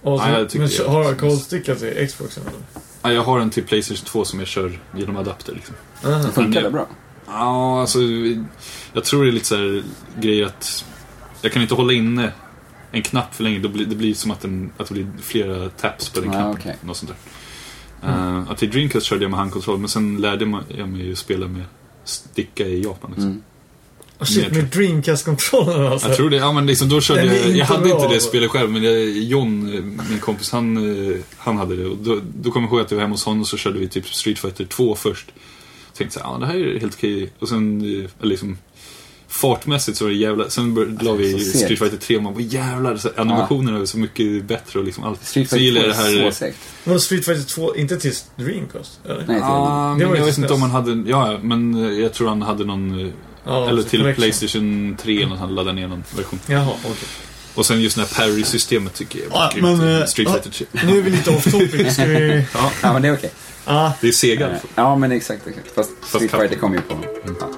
Och så, Ja, men har arkadstickan till Xboxen eller? Ja, jag har en till Playstation 2 som jag kör genom adapter liksom. Aha. Funkar det bra? Ja, alltså jag tror det är lite så här grej att jag kan inte hålla inne en knapp för länge. Då blir, det blir som att, den, att det blir flera taps på den Ja, knappen. okej. Något sånt där. Uh, att till Dreamcast körde jag med handkontroll, men sen lärde jag mig ju spela med sticka i Japan. Liksom. Mm. Oh, shit, med Dreamcast-kontrollen alltså. Jag tror det, ja men liksom då körde jag, jag hade bra, inte det alltså. spelet själv men jag, John, min kompis, han, eh, han hade det och då, då kommer jag ihåg att jag var hemma hos honom och så körde vi typ Street Fighter 2 först. Tänkte så här, ja det här är helt okej. Och sen, eh, eller liksom fartmässigt så var det jävla, sen bör, la vi. Street Fighter 3 och man bara jävlar, så animationerna är så mycket bättre och liksom allt. Street så Fighter gillar 2 jag det är här. så segt. Men Street Fighter 2, inte till Dreamcast? Eller? Nej, till Ja, Det men var jag vet inte om han hade, ja men eh, jag tror han hade någon, Ja, eller till collection. Playstation 3 eller något, han laddade ner någon version. Jaha, okej. Och sen just det här parry-systemet tycker jag är Ja, grymt men, eh, Street ja. Fighter 3. Nu är vi lite off topic. Ska vi... Ja, men det är okej. Ah, Det är Sega alla Eh, fall. Ja, men exakt, exakt. Fast Street Capcom. Fighter kom ju på... Ja.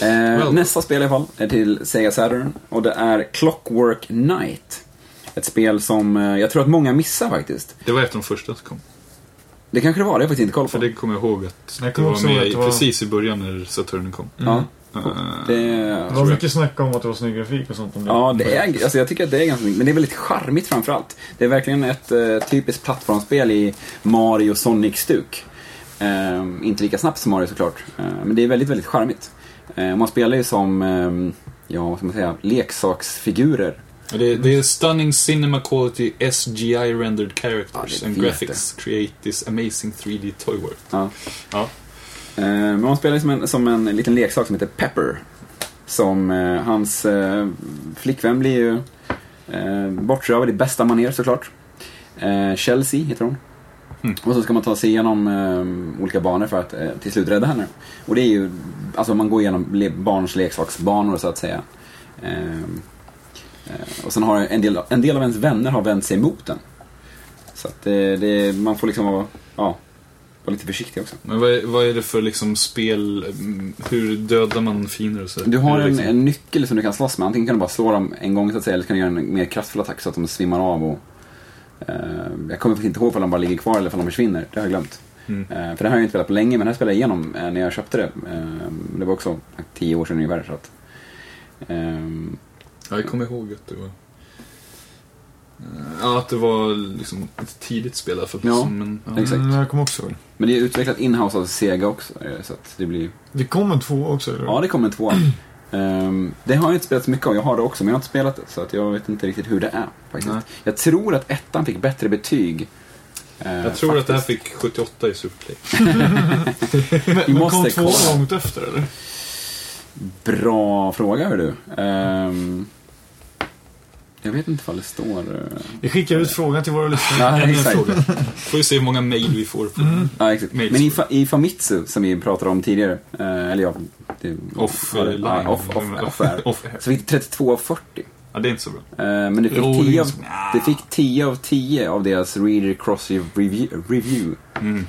Well. nästa spel i alla fall är till Sega Saturn och det är Clockwork Knight. Ett spel som eh, jag tror att många missar faktiskt. Det var ett av de första som kom. Det kanske det var, det har jag faktiskt inte koll på. För det kommer jag ihåg att Jag det var med att det var- precis i början när Saturn kom. Ja, Eh, det, Det var mycket snack om att det var snygg grafik och sånt om det. ja, det är, alltså jag tycker att det är ganska snyggt, men det är väldigt charmigt framför allt. Det är verkligen ett eh, typiskt plattformsspel i Mario Sonic-stuk. Eh, inte lika snabbt som Mario såklart, eh, men det är väldigt, väldigt charmigt. Eh, man spelar ju som, eh, ja vad ska man säga, leksaksfigurer. Det, det är stunning cinema quality SGI rendered characters Ja, det and graphics create this amazing 3D toy world. Ja. Ja. Eh, Men man spelar som en, som en liten leksak som heter Pepper. Som eh, hans flickvän blir ju bortrövad i bästa manér såklart. Chelsea heter hon. Mm. Och så ska man ta sig igenom eh, olika banor för att eh, till slut rädda henne. Och det är ju, alltså man går igenom le- barns leksaksbanor så att säga. Eh, eh, och sen har en del, en del av ens vänner har vänt sig emot den. Så att det, det, man får liksom vara, ja, vara lite försiktig också. Men vad är, vad är det för liksom spel? mm, Hur dödar man fiender och så? Du har en, liksom- en nyckel som du kan slåss med. Antingen kan du bara slå dem en gång så att säga, eller så kan du göra en mer kraftfull attack så att de svimmar av. Och, eh, jag kommer faktiskt inte ihåg om de bara ligger kvar eller om de försvinner. Det har jag glömt. Mm. Eh, för det har jag inte spelat på länge, men det här spelade jag igenom eh, när jag köpte det. Eh, det var också tio år sedan ungefär. Så att, Ja, jag kommer ihåg att det var... Eh, Ja, att det var liksom ett tidigt spel fall. Ja, Som en, ja. exakt. Mm, jag kommer också ihåg. men det är utvecklat in-house av Sega också. eh, Så att det blir... Det kom en två också, eller? Ja, det kommer en tvåa. Ehm, det har jag inte spelat så mycket av. Jag har det också, men jag har inte spelat det. Så att jag vet inte riktigt hur det är. Faktiskt. Nej. Jag tror att ettan fick bättre betyg. eh, Jag tror att det här faktiskt. fick 78 i Superplay. Men, men måste kom två långt efter, eller? Bra fråga, hör du. Ehm, jag vet inte ifall det står... eh, Vi skickar ut frågan till våra lyssnare. Ja, exakt. Får vi se hur många mail vi får. På. Ja, exakt. Mail Men i, Fa- i Famitsu, som vi pratade om tidigare, eh, eller ja, det, Off, ja, eh, ja, line. off, off, off, air. Off air. Så fick det 32 av 40. Ja, det är inte så bra. Men det fick, Jo, 10 av, det fick 10 av 10 av deras Reader Cross Review, review Mm.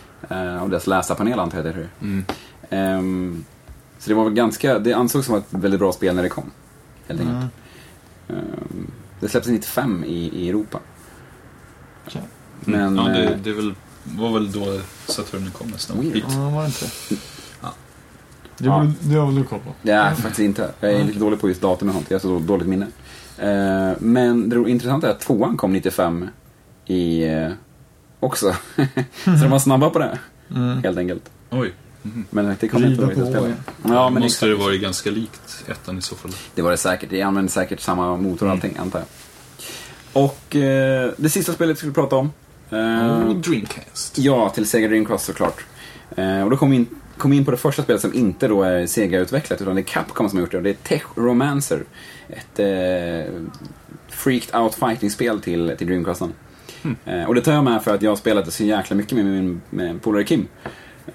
av deras läsarpanel antar jag det heter. Mm. Ehm, så det var väl ganska, det ansågs som ett väldigt bra spel när det kom. Helt enkelt. Mm. Ehm, det släpptes 95 i, i Europa. Okej. Men, ja, det, eh, det är väl, var väl då Saturn kom nästan. Hit. Ja, var det inte? Ja. Det, borde, det har väl du koll på? Det är faktiskt inte. Jag är lite dålig på just datum och sånt. Jag har så dåligt minne. Eh, men det intressanta är att tvåan kom 95 i eh, också. så de var snabba på det, Mm. helt enkelt. Oj. Men det kom inte Rida att igen. Ja, men måste det varit ganska likt ettan i så fall. Det var det säkert. Det använde säkert samma motor och allting, antar jag. Och eh, det sista spelet vi skulle prata om. eh, Och Dreamcast. Ja, till Sega Dreamcast såklart. Eh, och då kom vi in, kom in på det första spelet som inte då är Sega-utvecklat utan det är Capcom som har gjort det. Och det är Tech Romancer. Ett eh, freaked out fighting-spel till, till Dreamcasten. Eh, och det tar jag med för att jag det så jäkla mycket med min med polare Kim.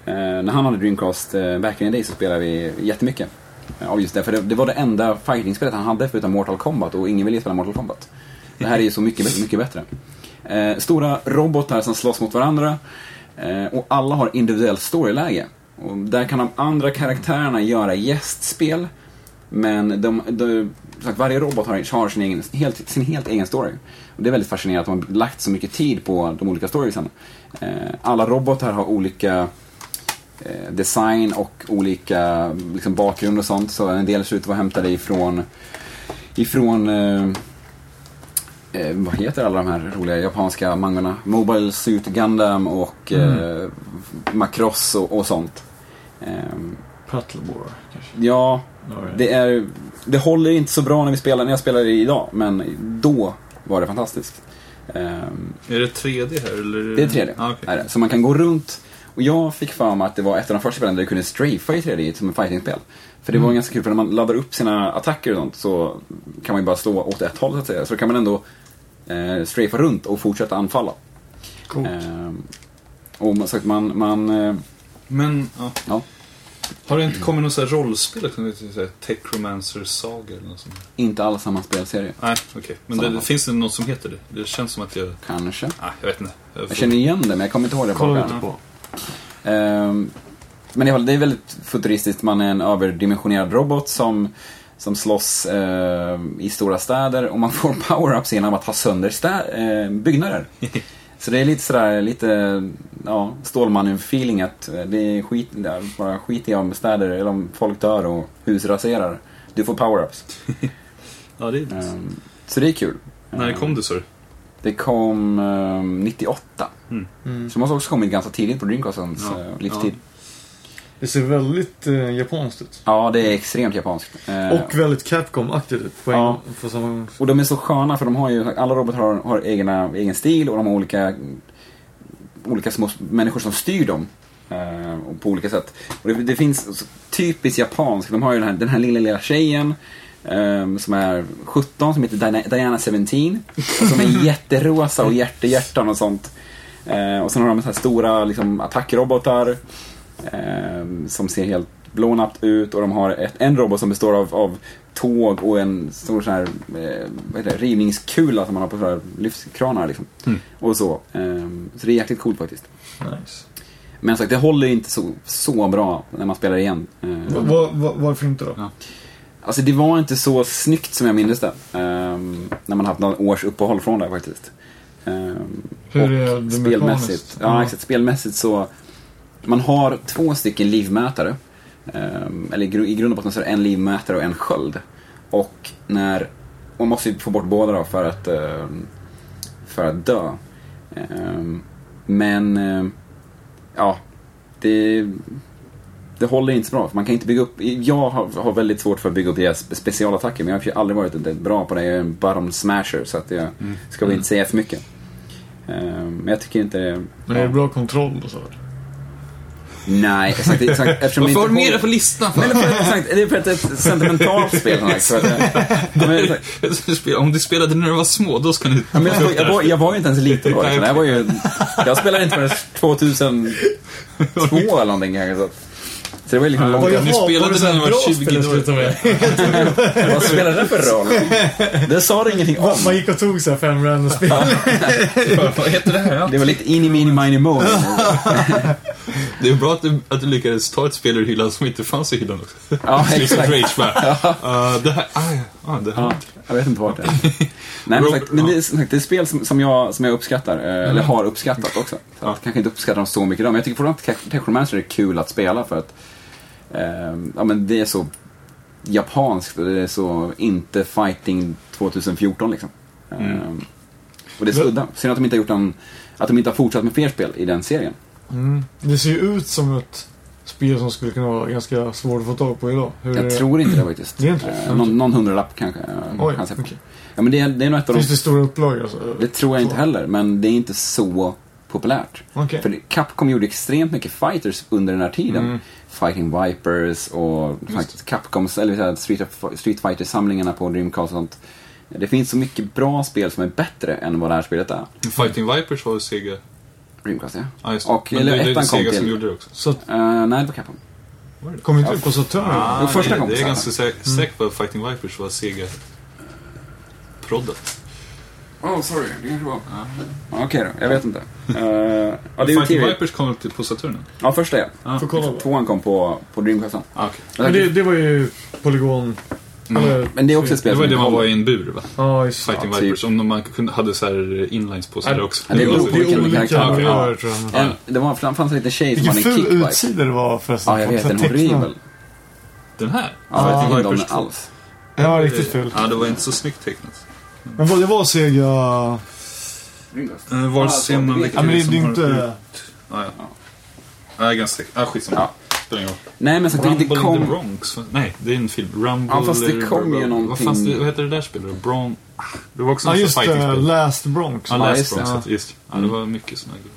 Eh, när han hade Dreamcast eh, back in the day så spelade vi jättemycket. Eh, av just det, för det, det var det enda fighting-spelet han hade förutom Mortal Kombat och ingen ville spela Mortal Kombat. Det här är ju så mycket, mycket bättre. Eh, stora robotar som slåss mot varandra. Eh, och alla har individuellt storyläge. Och där kan de andra karaktärerna göra gästspel. Men de, de, sagt, varje robot har, har sin, egen, helt, sin helt egen story. Och det är väldigt fascinerande att de har lagt så mycket tid på de olika storiesen. Eh, alla robotar har olika design och olika liksom, bakgrund och sånt. Så en del ser ut att vara hämtade ifrån, ifrån eh, eh, vad heter alla de här roliga japanska mangorna? Mobile Suit Gundam och eh, Macross och, och sånt. Ehm, Paddleboard, kanske. ja, det- är, det håller inte så bra när vi spelar, när jag spelar det idag, men då var det fantastiskt. Ehm, Är det 3D här eller? det är 3D. Ah, är det. Så man kan gå runt. Och jag fick för mig att det var ett av de första spelen där du kunde strafa i 3D som ett fightingspel. För det var ganska kul, för när man laddar upp sina attacker och sånt så kan man ju bara stå åt ett håll så att säga. Så då kan man ändå eh, strafa runt och fortsätta anfalla. Coolt. Ehm, och man, så att man, man eh, Men, ja. ja, Har det inte kommit något så här rollspel? Som heter så här Tech Romancer Saga eller något sånt? inte alls samma spelserie. Nej, okej. Men Samma. det, finns det något som heter det? Det känns som att jag... Kanske. Nej, jag vet inte. Jag Jag får- känner igen det, men jag kommer inte ihåg det. Kolla arm. på. Ehm, Men i alla fall, det är väldigt futuristiskt. Man är en överdimensionerad robot som, som slåss eh, i stora städer och man får power-ups genom att ha sönder stä- eh, byggnader. Så det är lite sådär, lite ja, Stålmannen-feeling att eh, det är skit, det är bara skit i om städer, eller om folk dör och hus raserar. Du får power-ups. Ja, det är Ehm, så det är kul. När kom det så? Det kom ehm, 98. Mm. Mm. Så det måste också kommit ganska tidigt på Dreamcastens Ja. eh, livstid. Det ser väldigt eh, japanskt ut. Ja, det är extremt japanskt. Eh, Och väldigt Capcom-aktigt ut på en Ja. på samma. Och de är så sköna för de har ju, alla robotar har, har egna, egen stil och de har olika, olika små människor som styr dem. Eh, och på olika sätt. Och det, det finns typiskt japanskt. De har ju den här, den här lilla, lilla tjejen. Eh, som är 17, som heter Diana, Diana 17. Och som är jätterosa och hjärtehjärtan och sånt. Eh, och sen har de så här stora liksom, attackrobotar. Eh, som ser helt blånat ut och de har ett, en robot som består av, av tåg och en stor sån här, eh, det, rivningskula som man har på så här lyftkranar liksom. Mm. Och så. Eh, så det är jäkligt coolt faktiskt. Nice. Men sagt, det håller inte så, så bra när man spelar igen. Va, va, va, varför inte då? Ja. Alltså det var inte så snyggt som jag minns det. Ehm, när man haft några års uppehåll från det faktiskt. Ehm, Hur och är det spelmässigt. Ja, Ja. exakt. Spelmässigt så. Man har två stycken livmätare. Ehm, eller i gru- i grund och botten så är det en livmätare och en sköld. Och när, man måste ju få bort båda då för att, ehm, för att dö. Men, ehm, ja, det, det håller inte så bra. För man kan inte bygga upp, jag har, har väldigt svårt för att bygga upp deras specialattacker men jag har ju aldrig varit bra på det. Jag är en bottom smasher så att jag ska väl inte säga för mycket. Ehm, Men jag tycker inte det... Men är det bra kontroll och så? Nej, exakt. exakt eftersom Varför har det du inte med det på listan? Men det är för att- exakt, det är för att det är ett sentimentalt spel. för att men. Om du spelade när du var små, då ska ni... Ja, men jag, var, jag, var, jag var ju inte ens liten då. Liksom. Jag, var ju, jag spelade inte förrän 2002 eller någonting kanske. Så, det var ju liksom långt Ni spelade när ni var 20 år. Vad spelar det för roll? Det sa du ingenting om. Man gick och tog så här fem random spel. Vad heter det här? Det var lite ini mini mini mo. Det är bra att du, att du lyckades ta ett spel ur hyllan som inte fanns i hyllan också. Ja, of exakt. Rage. Uh, det här, ah, ah, det här. Ja, jag vet inte vart det är. Nej, men, sagt, men det, är, sagt, det är spel som, som, jag, som jag uppskattar, eh, eller har uppskattat också. Så Ja. kanske inte uppskattar dem så mycket idag, men jag tycker fortfarande att Technomancer är kul att spela för att eh, ja, men det är så japanskt och det är så inte fighting 2014 liksom. Mm. Eh, och det är så udda. Synd att de inte har gjort en, att de inte har fortsatt med fler spel i den serien. Mm. Det ser ju ut som ett spel som skulle kunna vara ganska svårt att få tag på idag. Hur Jag tror inte det faktiskt. Det är inte det? Eh, någon, någon hundralapp kanske. eh, Oj, kan okej. Ja, men det är, det är nog ett av de Finns det stora upplagor alltså? Det tror jag inte Så. heller, men det är inte så populärt. Okej. För Capcom gjorde extremt mycket fighters under den här tiden. Mm. Fighting Vipers och faktiskt Capcoms, eller så här Street, of- Street Fighter-samlingarna på Dreamcast och sånt. Det finns så mycket bra spel som är bättre än vad det här spelet är. Fighting Vipers var ju Sega. Dreamcast, ja. Ah, just. Och- Men eller det, det är Sega som till- gjorde det också. Så Eh, nej, det var Capcom. kom inte ut på Saturn? Ah, det första det, kom det är ganska sä- säker på att Fighting Vipers var Sega proddat. Oh, sorry. Det kanske var... Ja, Okej då, jag vet inte. Uh, ja, det är Fighting TV. Vipers kom upp till- på Saturnen? Ja, första ja. Ah. Tvåan kom på, på Dreamcast. ah. Men det, det var ju polygon... Eller, Men det är också ett spel Det var det man var i en bur va? Ja, just Fighting Ja, typ. Vipers. Om man kunde, hade så här inlines på sig där också. det beror Det på är vilken olika karaktär. Ja. jag. En, det var, fanns en liten tjej som Vilken hade en ful kickbike. utsida det var förresten. Ja, jag vet. Den Tecknad. horribel. Den här? Ja, Fighting Vipers den 2. alls. Ja, riktigt ful. Ja, det var inte så snyggt tecknat. Men vad det var Sega... Uh, var Ah, ser så, man det vilka Ja, men det, som det är har- inte... Ja, ja. Ja, ganska säkert. Ah, skitsamma. Ja. Spelar ingen roll. Nej, men så att det Rumble inte in the kom... Bronx? Nej, det är en film. Rumble... Ja, fast det eller- kom ju Vad, någonting- fanns det, vad heter det där spelet? Bron... Ah, Det var också Ja, just det. fighting-spel. Last Bronx. Ja, Ja, Last just det. Bronx. Just. Ja, det var mycket såna grejer.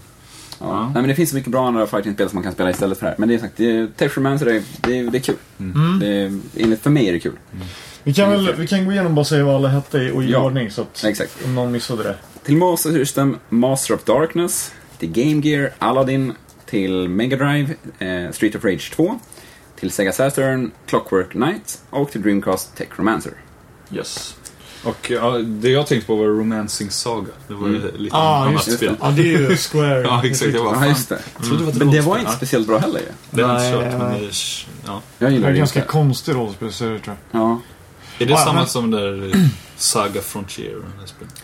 Ja. Ja. Nej, men det finns så mycket bra andra fighting-spel som man kan spela istället för det här. Men det är sagt, det är Tetris det, är- det, är- det är kul. Mm. Det är, enligt, för mig är det kul. Vi kan väl vi kan gå igenom och bara säga vad alla hette i, och i Ja. ordning så att Exakt. om någon missade det. Till Master System, Master of Darkness. Till Game Gear, Aladdin. Till Mega Drive, eh, Street of Rage 2. Till Sega Saturn, Clockwork Knight. Och till Dreamcast, Techromancer. Yes. Och ja, det jag tänkte på var Romancing Saga. Det var ju lite Ah, annat just det. spel. Ja, det är ju Square. Ja, exakt. Jag bara, Ja, fan, just det. trodde det var Men det var inte Ja, speciellt bra heller ju. Det har jag Nej, inte kört, men det. Ja. Jag Det gillar är det ganska konstig rollspelserie tror jag. Ja. Är det Ja, samma men- som där Saga Frontier?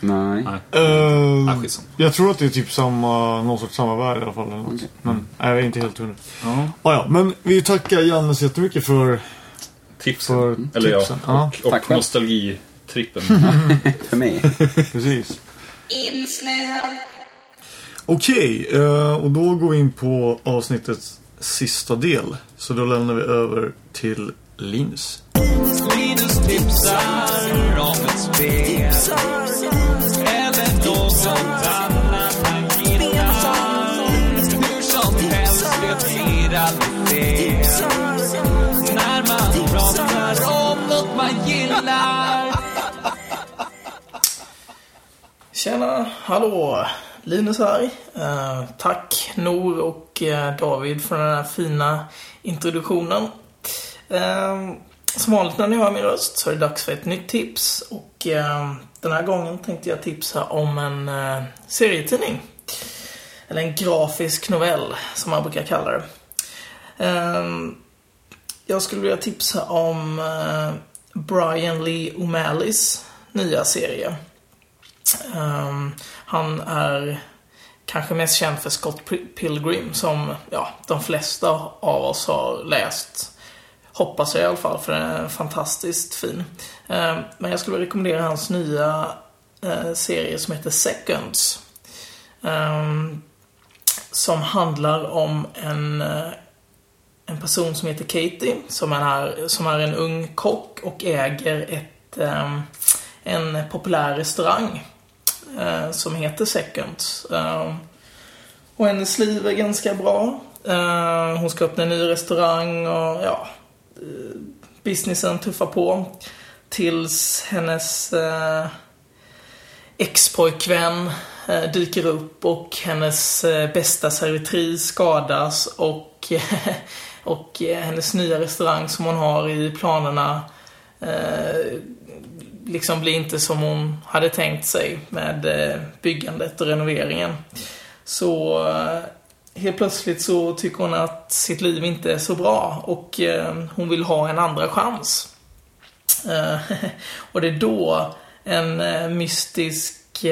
Nej. Nej. Uh, Ah, jag tror att det är typ samma, någon sorts samma värld i alla fall. Eller något. Okej. Men jag är inte helt hundra. Ja. Ah, ja, men vi tackar Janne så jättemycket för, Tipsen. för Eller ja, tipsen. Ja, och, Tack och nostalgitrippen. För mig. precis. Okej, eh, och då går vi in på avsnittets sista del. Så då lämnar vi över till Linus. Linus tipsar om ett spel eller något annat han gillar. Hur som helst, det blir aldrig fel när man pratar om något man gillar. Tjena, hallå! Linus här. Eh, tack Nor och eh, David för den här fina introduktionen. Eh, som vanligt när ni hör min röst så är det dags för ett nytt tips. Och eh, den här gången tänkte jag tipsa om en eh, serietidning. Eller en grafisk novell, som man brukar kalla det. Ehm, jag skulle vilja tipsa om eh, Brian Lee O'Malleys nya serie. Ehm, han är kanske mest känd för Scott Pilgrim som ja, de flesta av oss har läst. Hoppas jag i alla fall, för den är fantastiskt fin. Eh, men jag skulle rekommendera hans nya eh, serie som heter Seconds. Eh, som handlar om en, en person som heter Katie, som är, som är en ung kock och äger ett, en populär restaurang som heter Seconds. Och hennes liv är ganska bra. Hon ska öppna en ny restaurang och ja, Eh, businessen tuffar på. Tills hennes eh, ex-pojkvän eh, dyker upp och hennes eh, bästa servitris skadas och, och eh, hennes nya restaurang som hon har i planerna eh, liksom blir inte som hon hade tänkt sig med eh, byggandet och renoveringen. Så eh, helt plötsligt så tycker hon att sitt liv inte är så bra och eh, hon vill ha en andra chans. Eh, och det är då en eh, mystisk...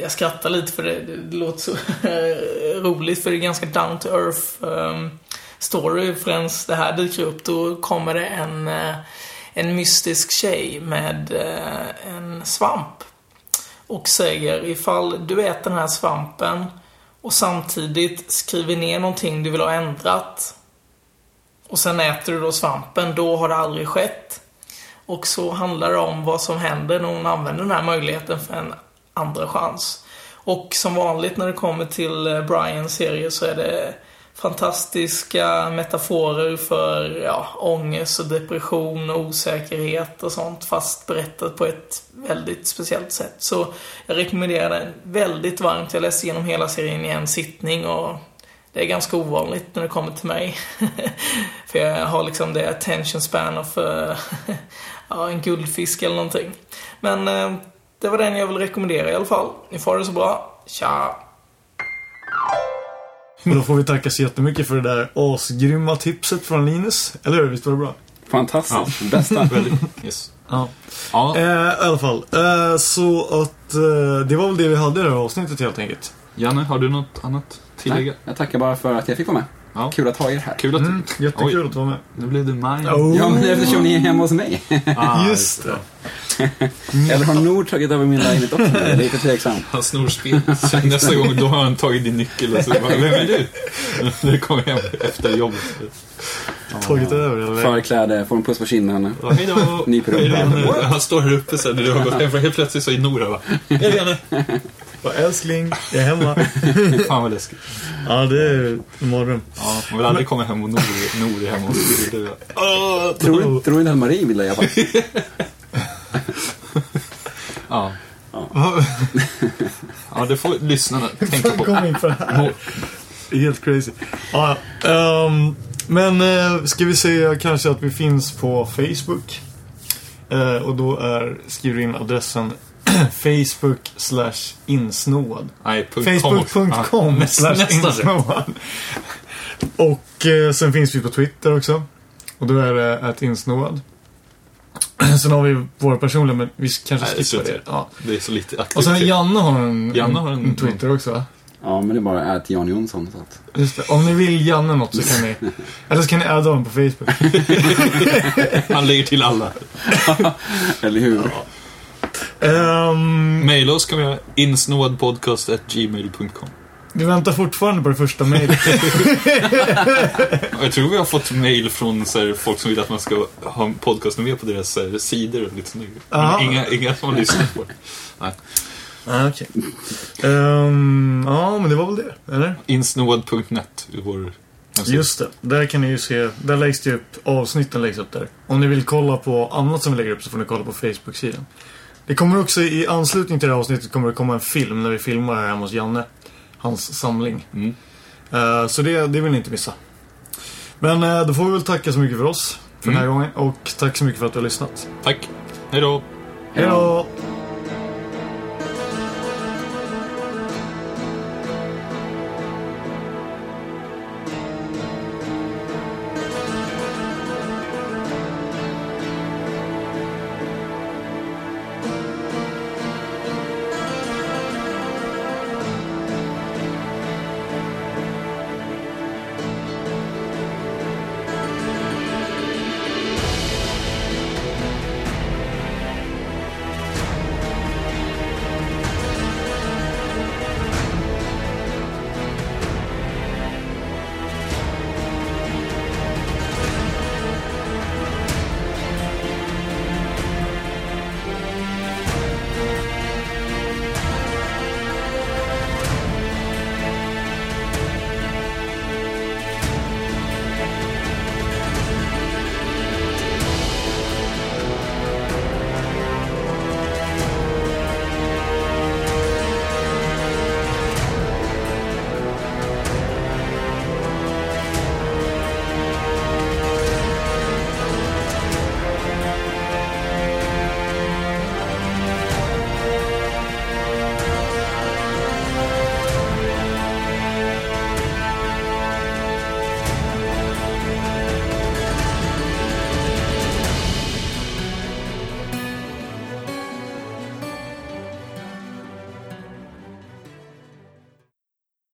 jag skrattar lite för det, det låter så roligt för det är ganska down to earth-story ehm, Förrän det här dyker upp då kommer det en, en mystisk tjej med en svamp. Och säger ifall du äter den här svampen och samtidigt skriver ner någonting du vill ha ändrat och sen äter du då svampen, då har det aldrig skett. Och så handlar det om vad som händer när hon använder den här möjligheten för en andra chans. Och som vanligt när det kommer till eh, Brians serie så är det fantastiska metaforer för ja, ångest och depression och osäkerhet och sånt fast berättat på ett väldigt speciellt sätt. Så jag rekommenderar den väldigt varmt. Jag läste igenom hela serien i en sittning och det är ganska ovanligt när det kommer till mig. För jag har liksom det attention span of eh, ja, en guldfisk eller någonting. Men eh, det var den jag vill rekommendera i alla fall. Ni får ha det så bra. Tja! Och då får vi tacka så jättemycket för det där asgrymma tipset från Linus. Eller hur? Visst var det bra? Fantastiskt. Bästa. Väldigt, yes. Ja. Ja, Eh, I alla fall. Eh, så att eh, det var väl det vi hade i det här avsnittet helt enkelt. Janne, har du något annat tillägga? Nej, jag tackar bara för att jag fick vara med. Ja. Kul att ha er här. Kul att Mm, du... jättekul Oj, att vara med. nu blev det maj. Oh. Ja, men eftersom ni är hemma hos mig. Ah, Just det. Eller har Nord tagit över min lägenhet också? Jag är lite tveksam. Han snor spel. Nästa gång, då har han tagit din nyckel och så bara, vem är du? När du kommer hem efter jobbet. Tagit över eller? Förkläde, får en puss på kinden. Ja! Nyper upp. Han står här uppe sen när du har gått hem. För helt plötsligt så är Nora bara, Hej Janne! Bara, älskling, jag är hemma. Fan vad läskigt. ja, det är en mardröm. Ja, man vill aldrig komma hem och Nor Nor är hemma hos dig. Det är- Tror, tror inte att Marie vill det i alla fall. Ja. Ja, det får lyssnarna tänka på. Kom in det här. Helt crazy. Ja, ehm, men eh, ska vi säga kanske att vi finns på Facebook. Eh, och då är, skriver du in adressen Facebook slash insnoad. Nej. Facebook.com Ja, slash insnoad. Och eh, sen finns vi på Twitter också. Och då är det att insnoad. Sen har vi våra personliga, men vi kanske Nej, det skippar i det. Ja. Det är så lite aktivitet. Och sen Janne har en, Janne har en- en Twitter också va? Ja, men det är bara att Jan Jonsson. Så att... Just det. Om ni vill Janne något så kan ni... Eller så kan ni adda honom på Facebook. Han lägger till alla. Eller hur? Ehm, Maila oss kan vi ha insnoadpodcast.gmail.com. vi väntar fortfarande på det första mejlet. Jag tror vi har fått mail från så här, folk som vill att man ska ha podcasten med på deras så här, sidor och lite sånt. Men inga, inga som har lyssnat på det. Nej. ah, okej. Ehm, ja, men det var väl det, eller? Insnoad.net är vår. Just det. Där kan ni ju se, där läggs det upp, avsnitten läggs upp där. Om ni vill kolla på annat som vi lägger upp så får ni kolla på Facebook-sidan. Det kommer också i anslutning till det här avsnittet kommer det komma en film när vi filmar här hemma hos Janne. Hans samling. Mm. Eh, så det, det vill ni inte missa. Men eh, då får vi väl tacka så mycket för oss för den här gången. Och tack så mycket för att du har lyssnat. Tack. Hej då. Hej då!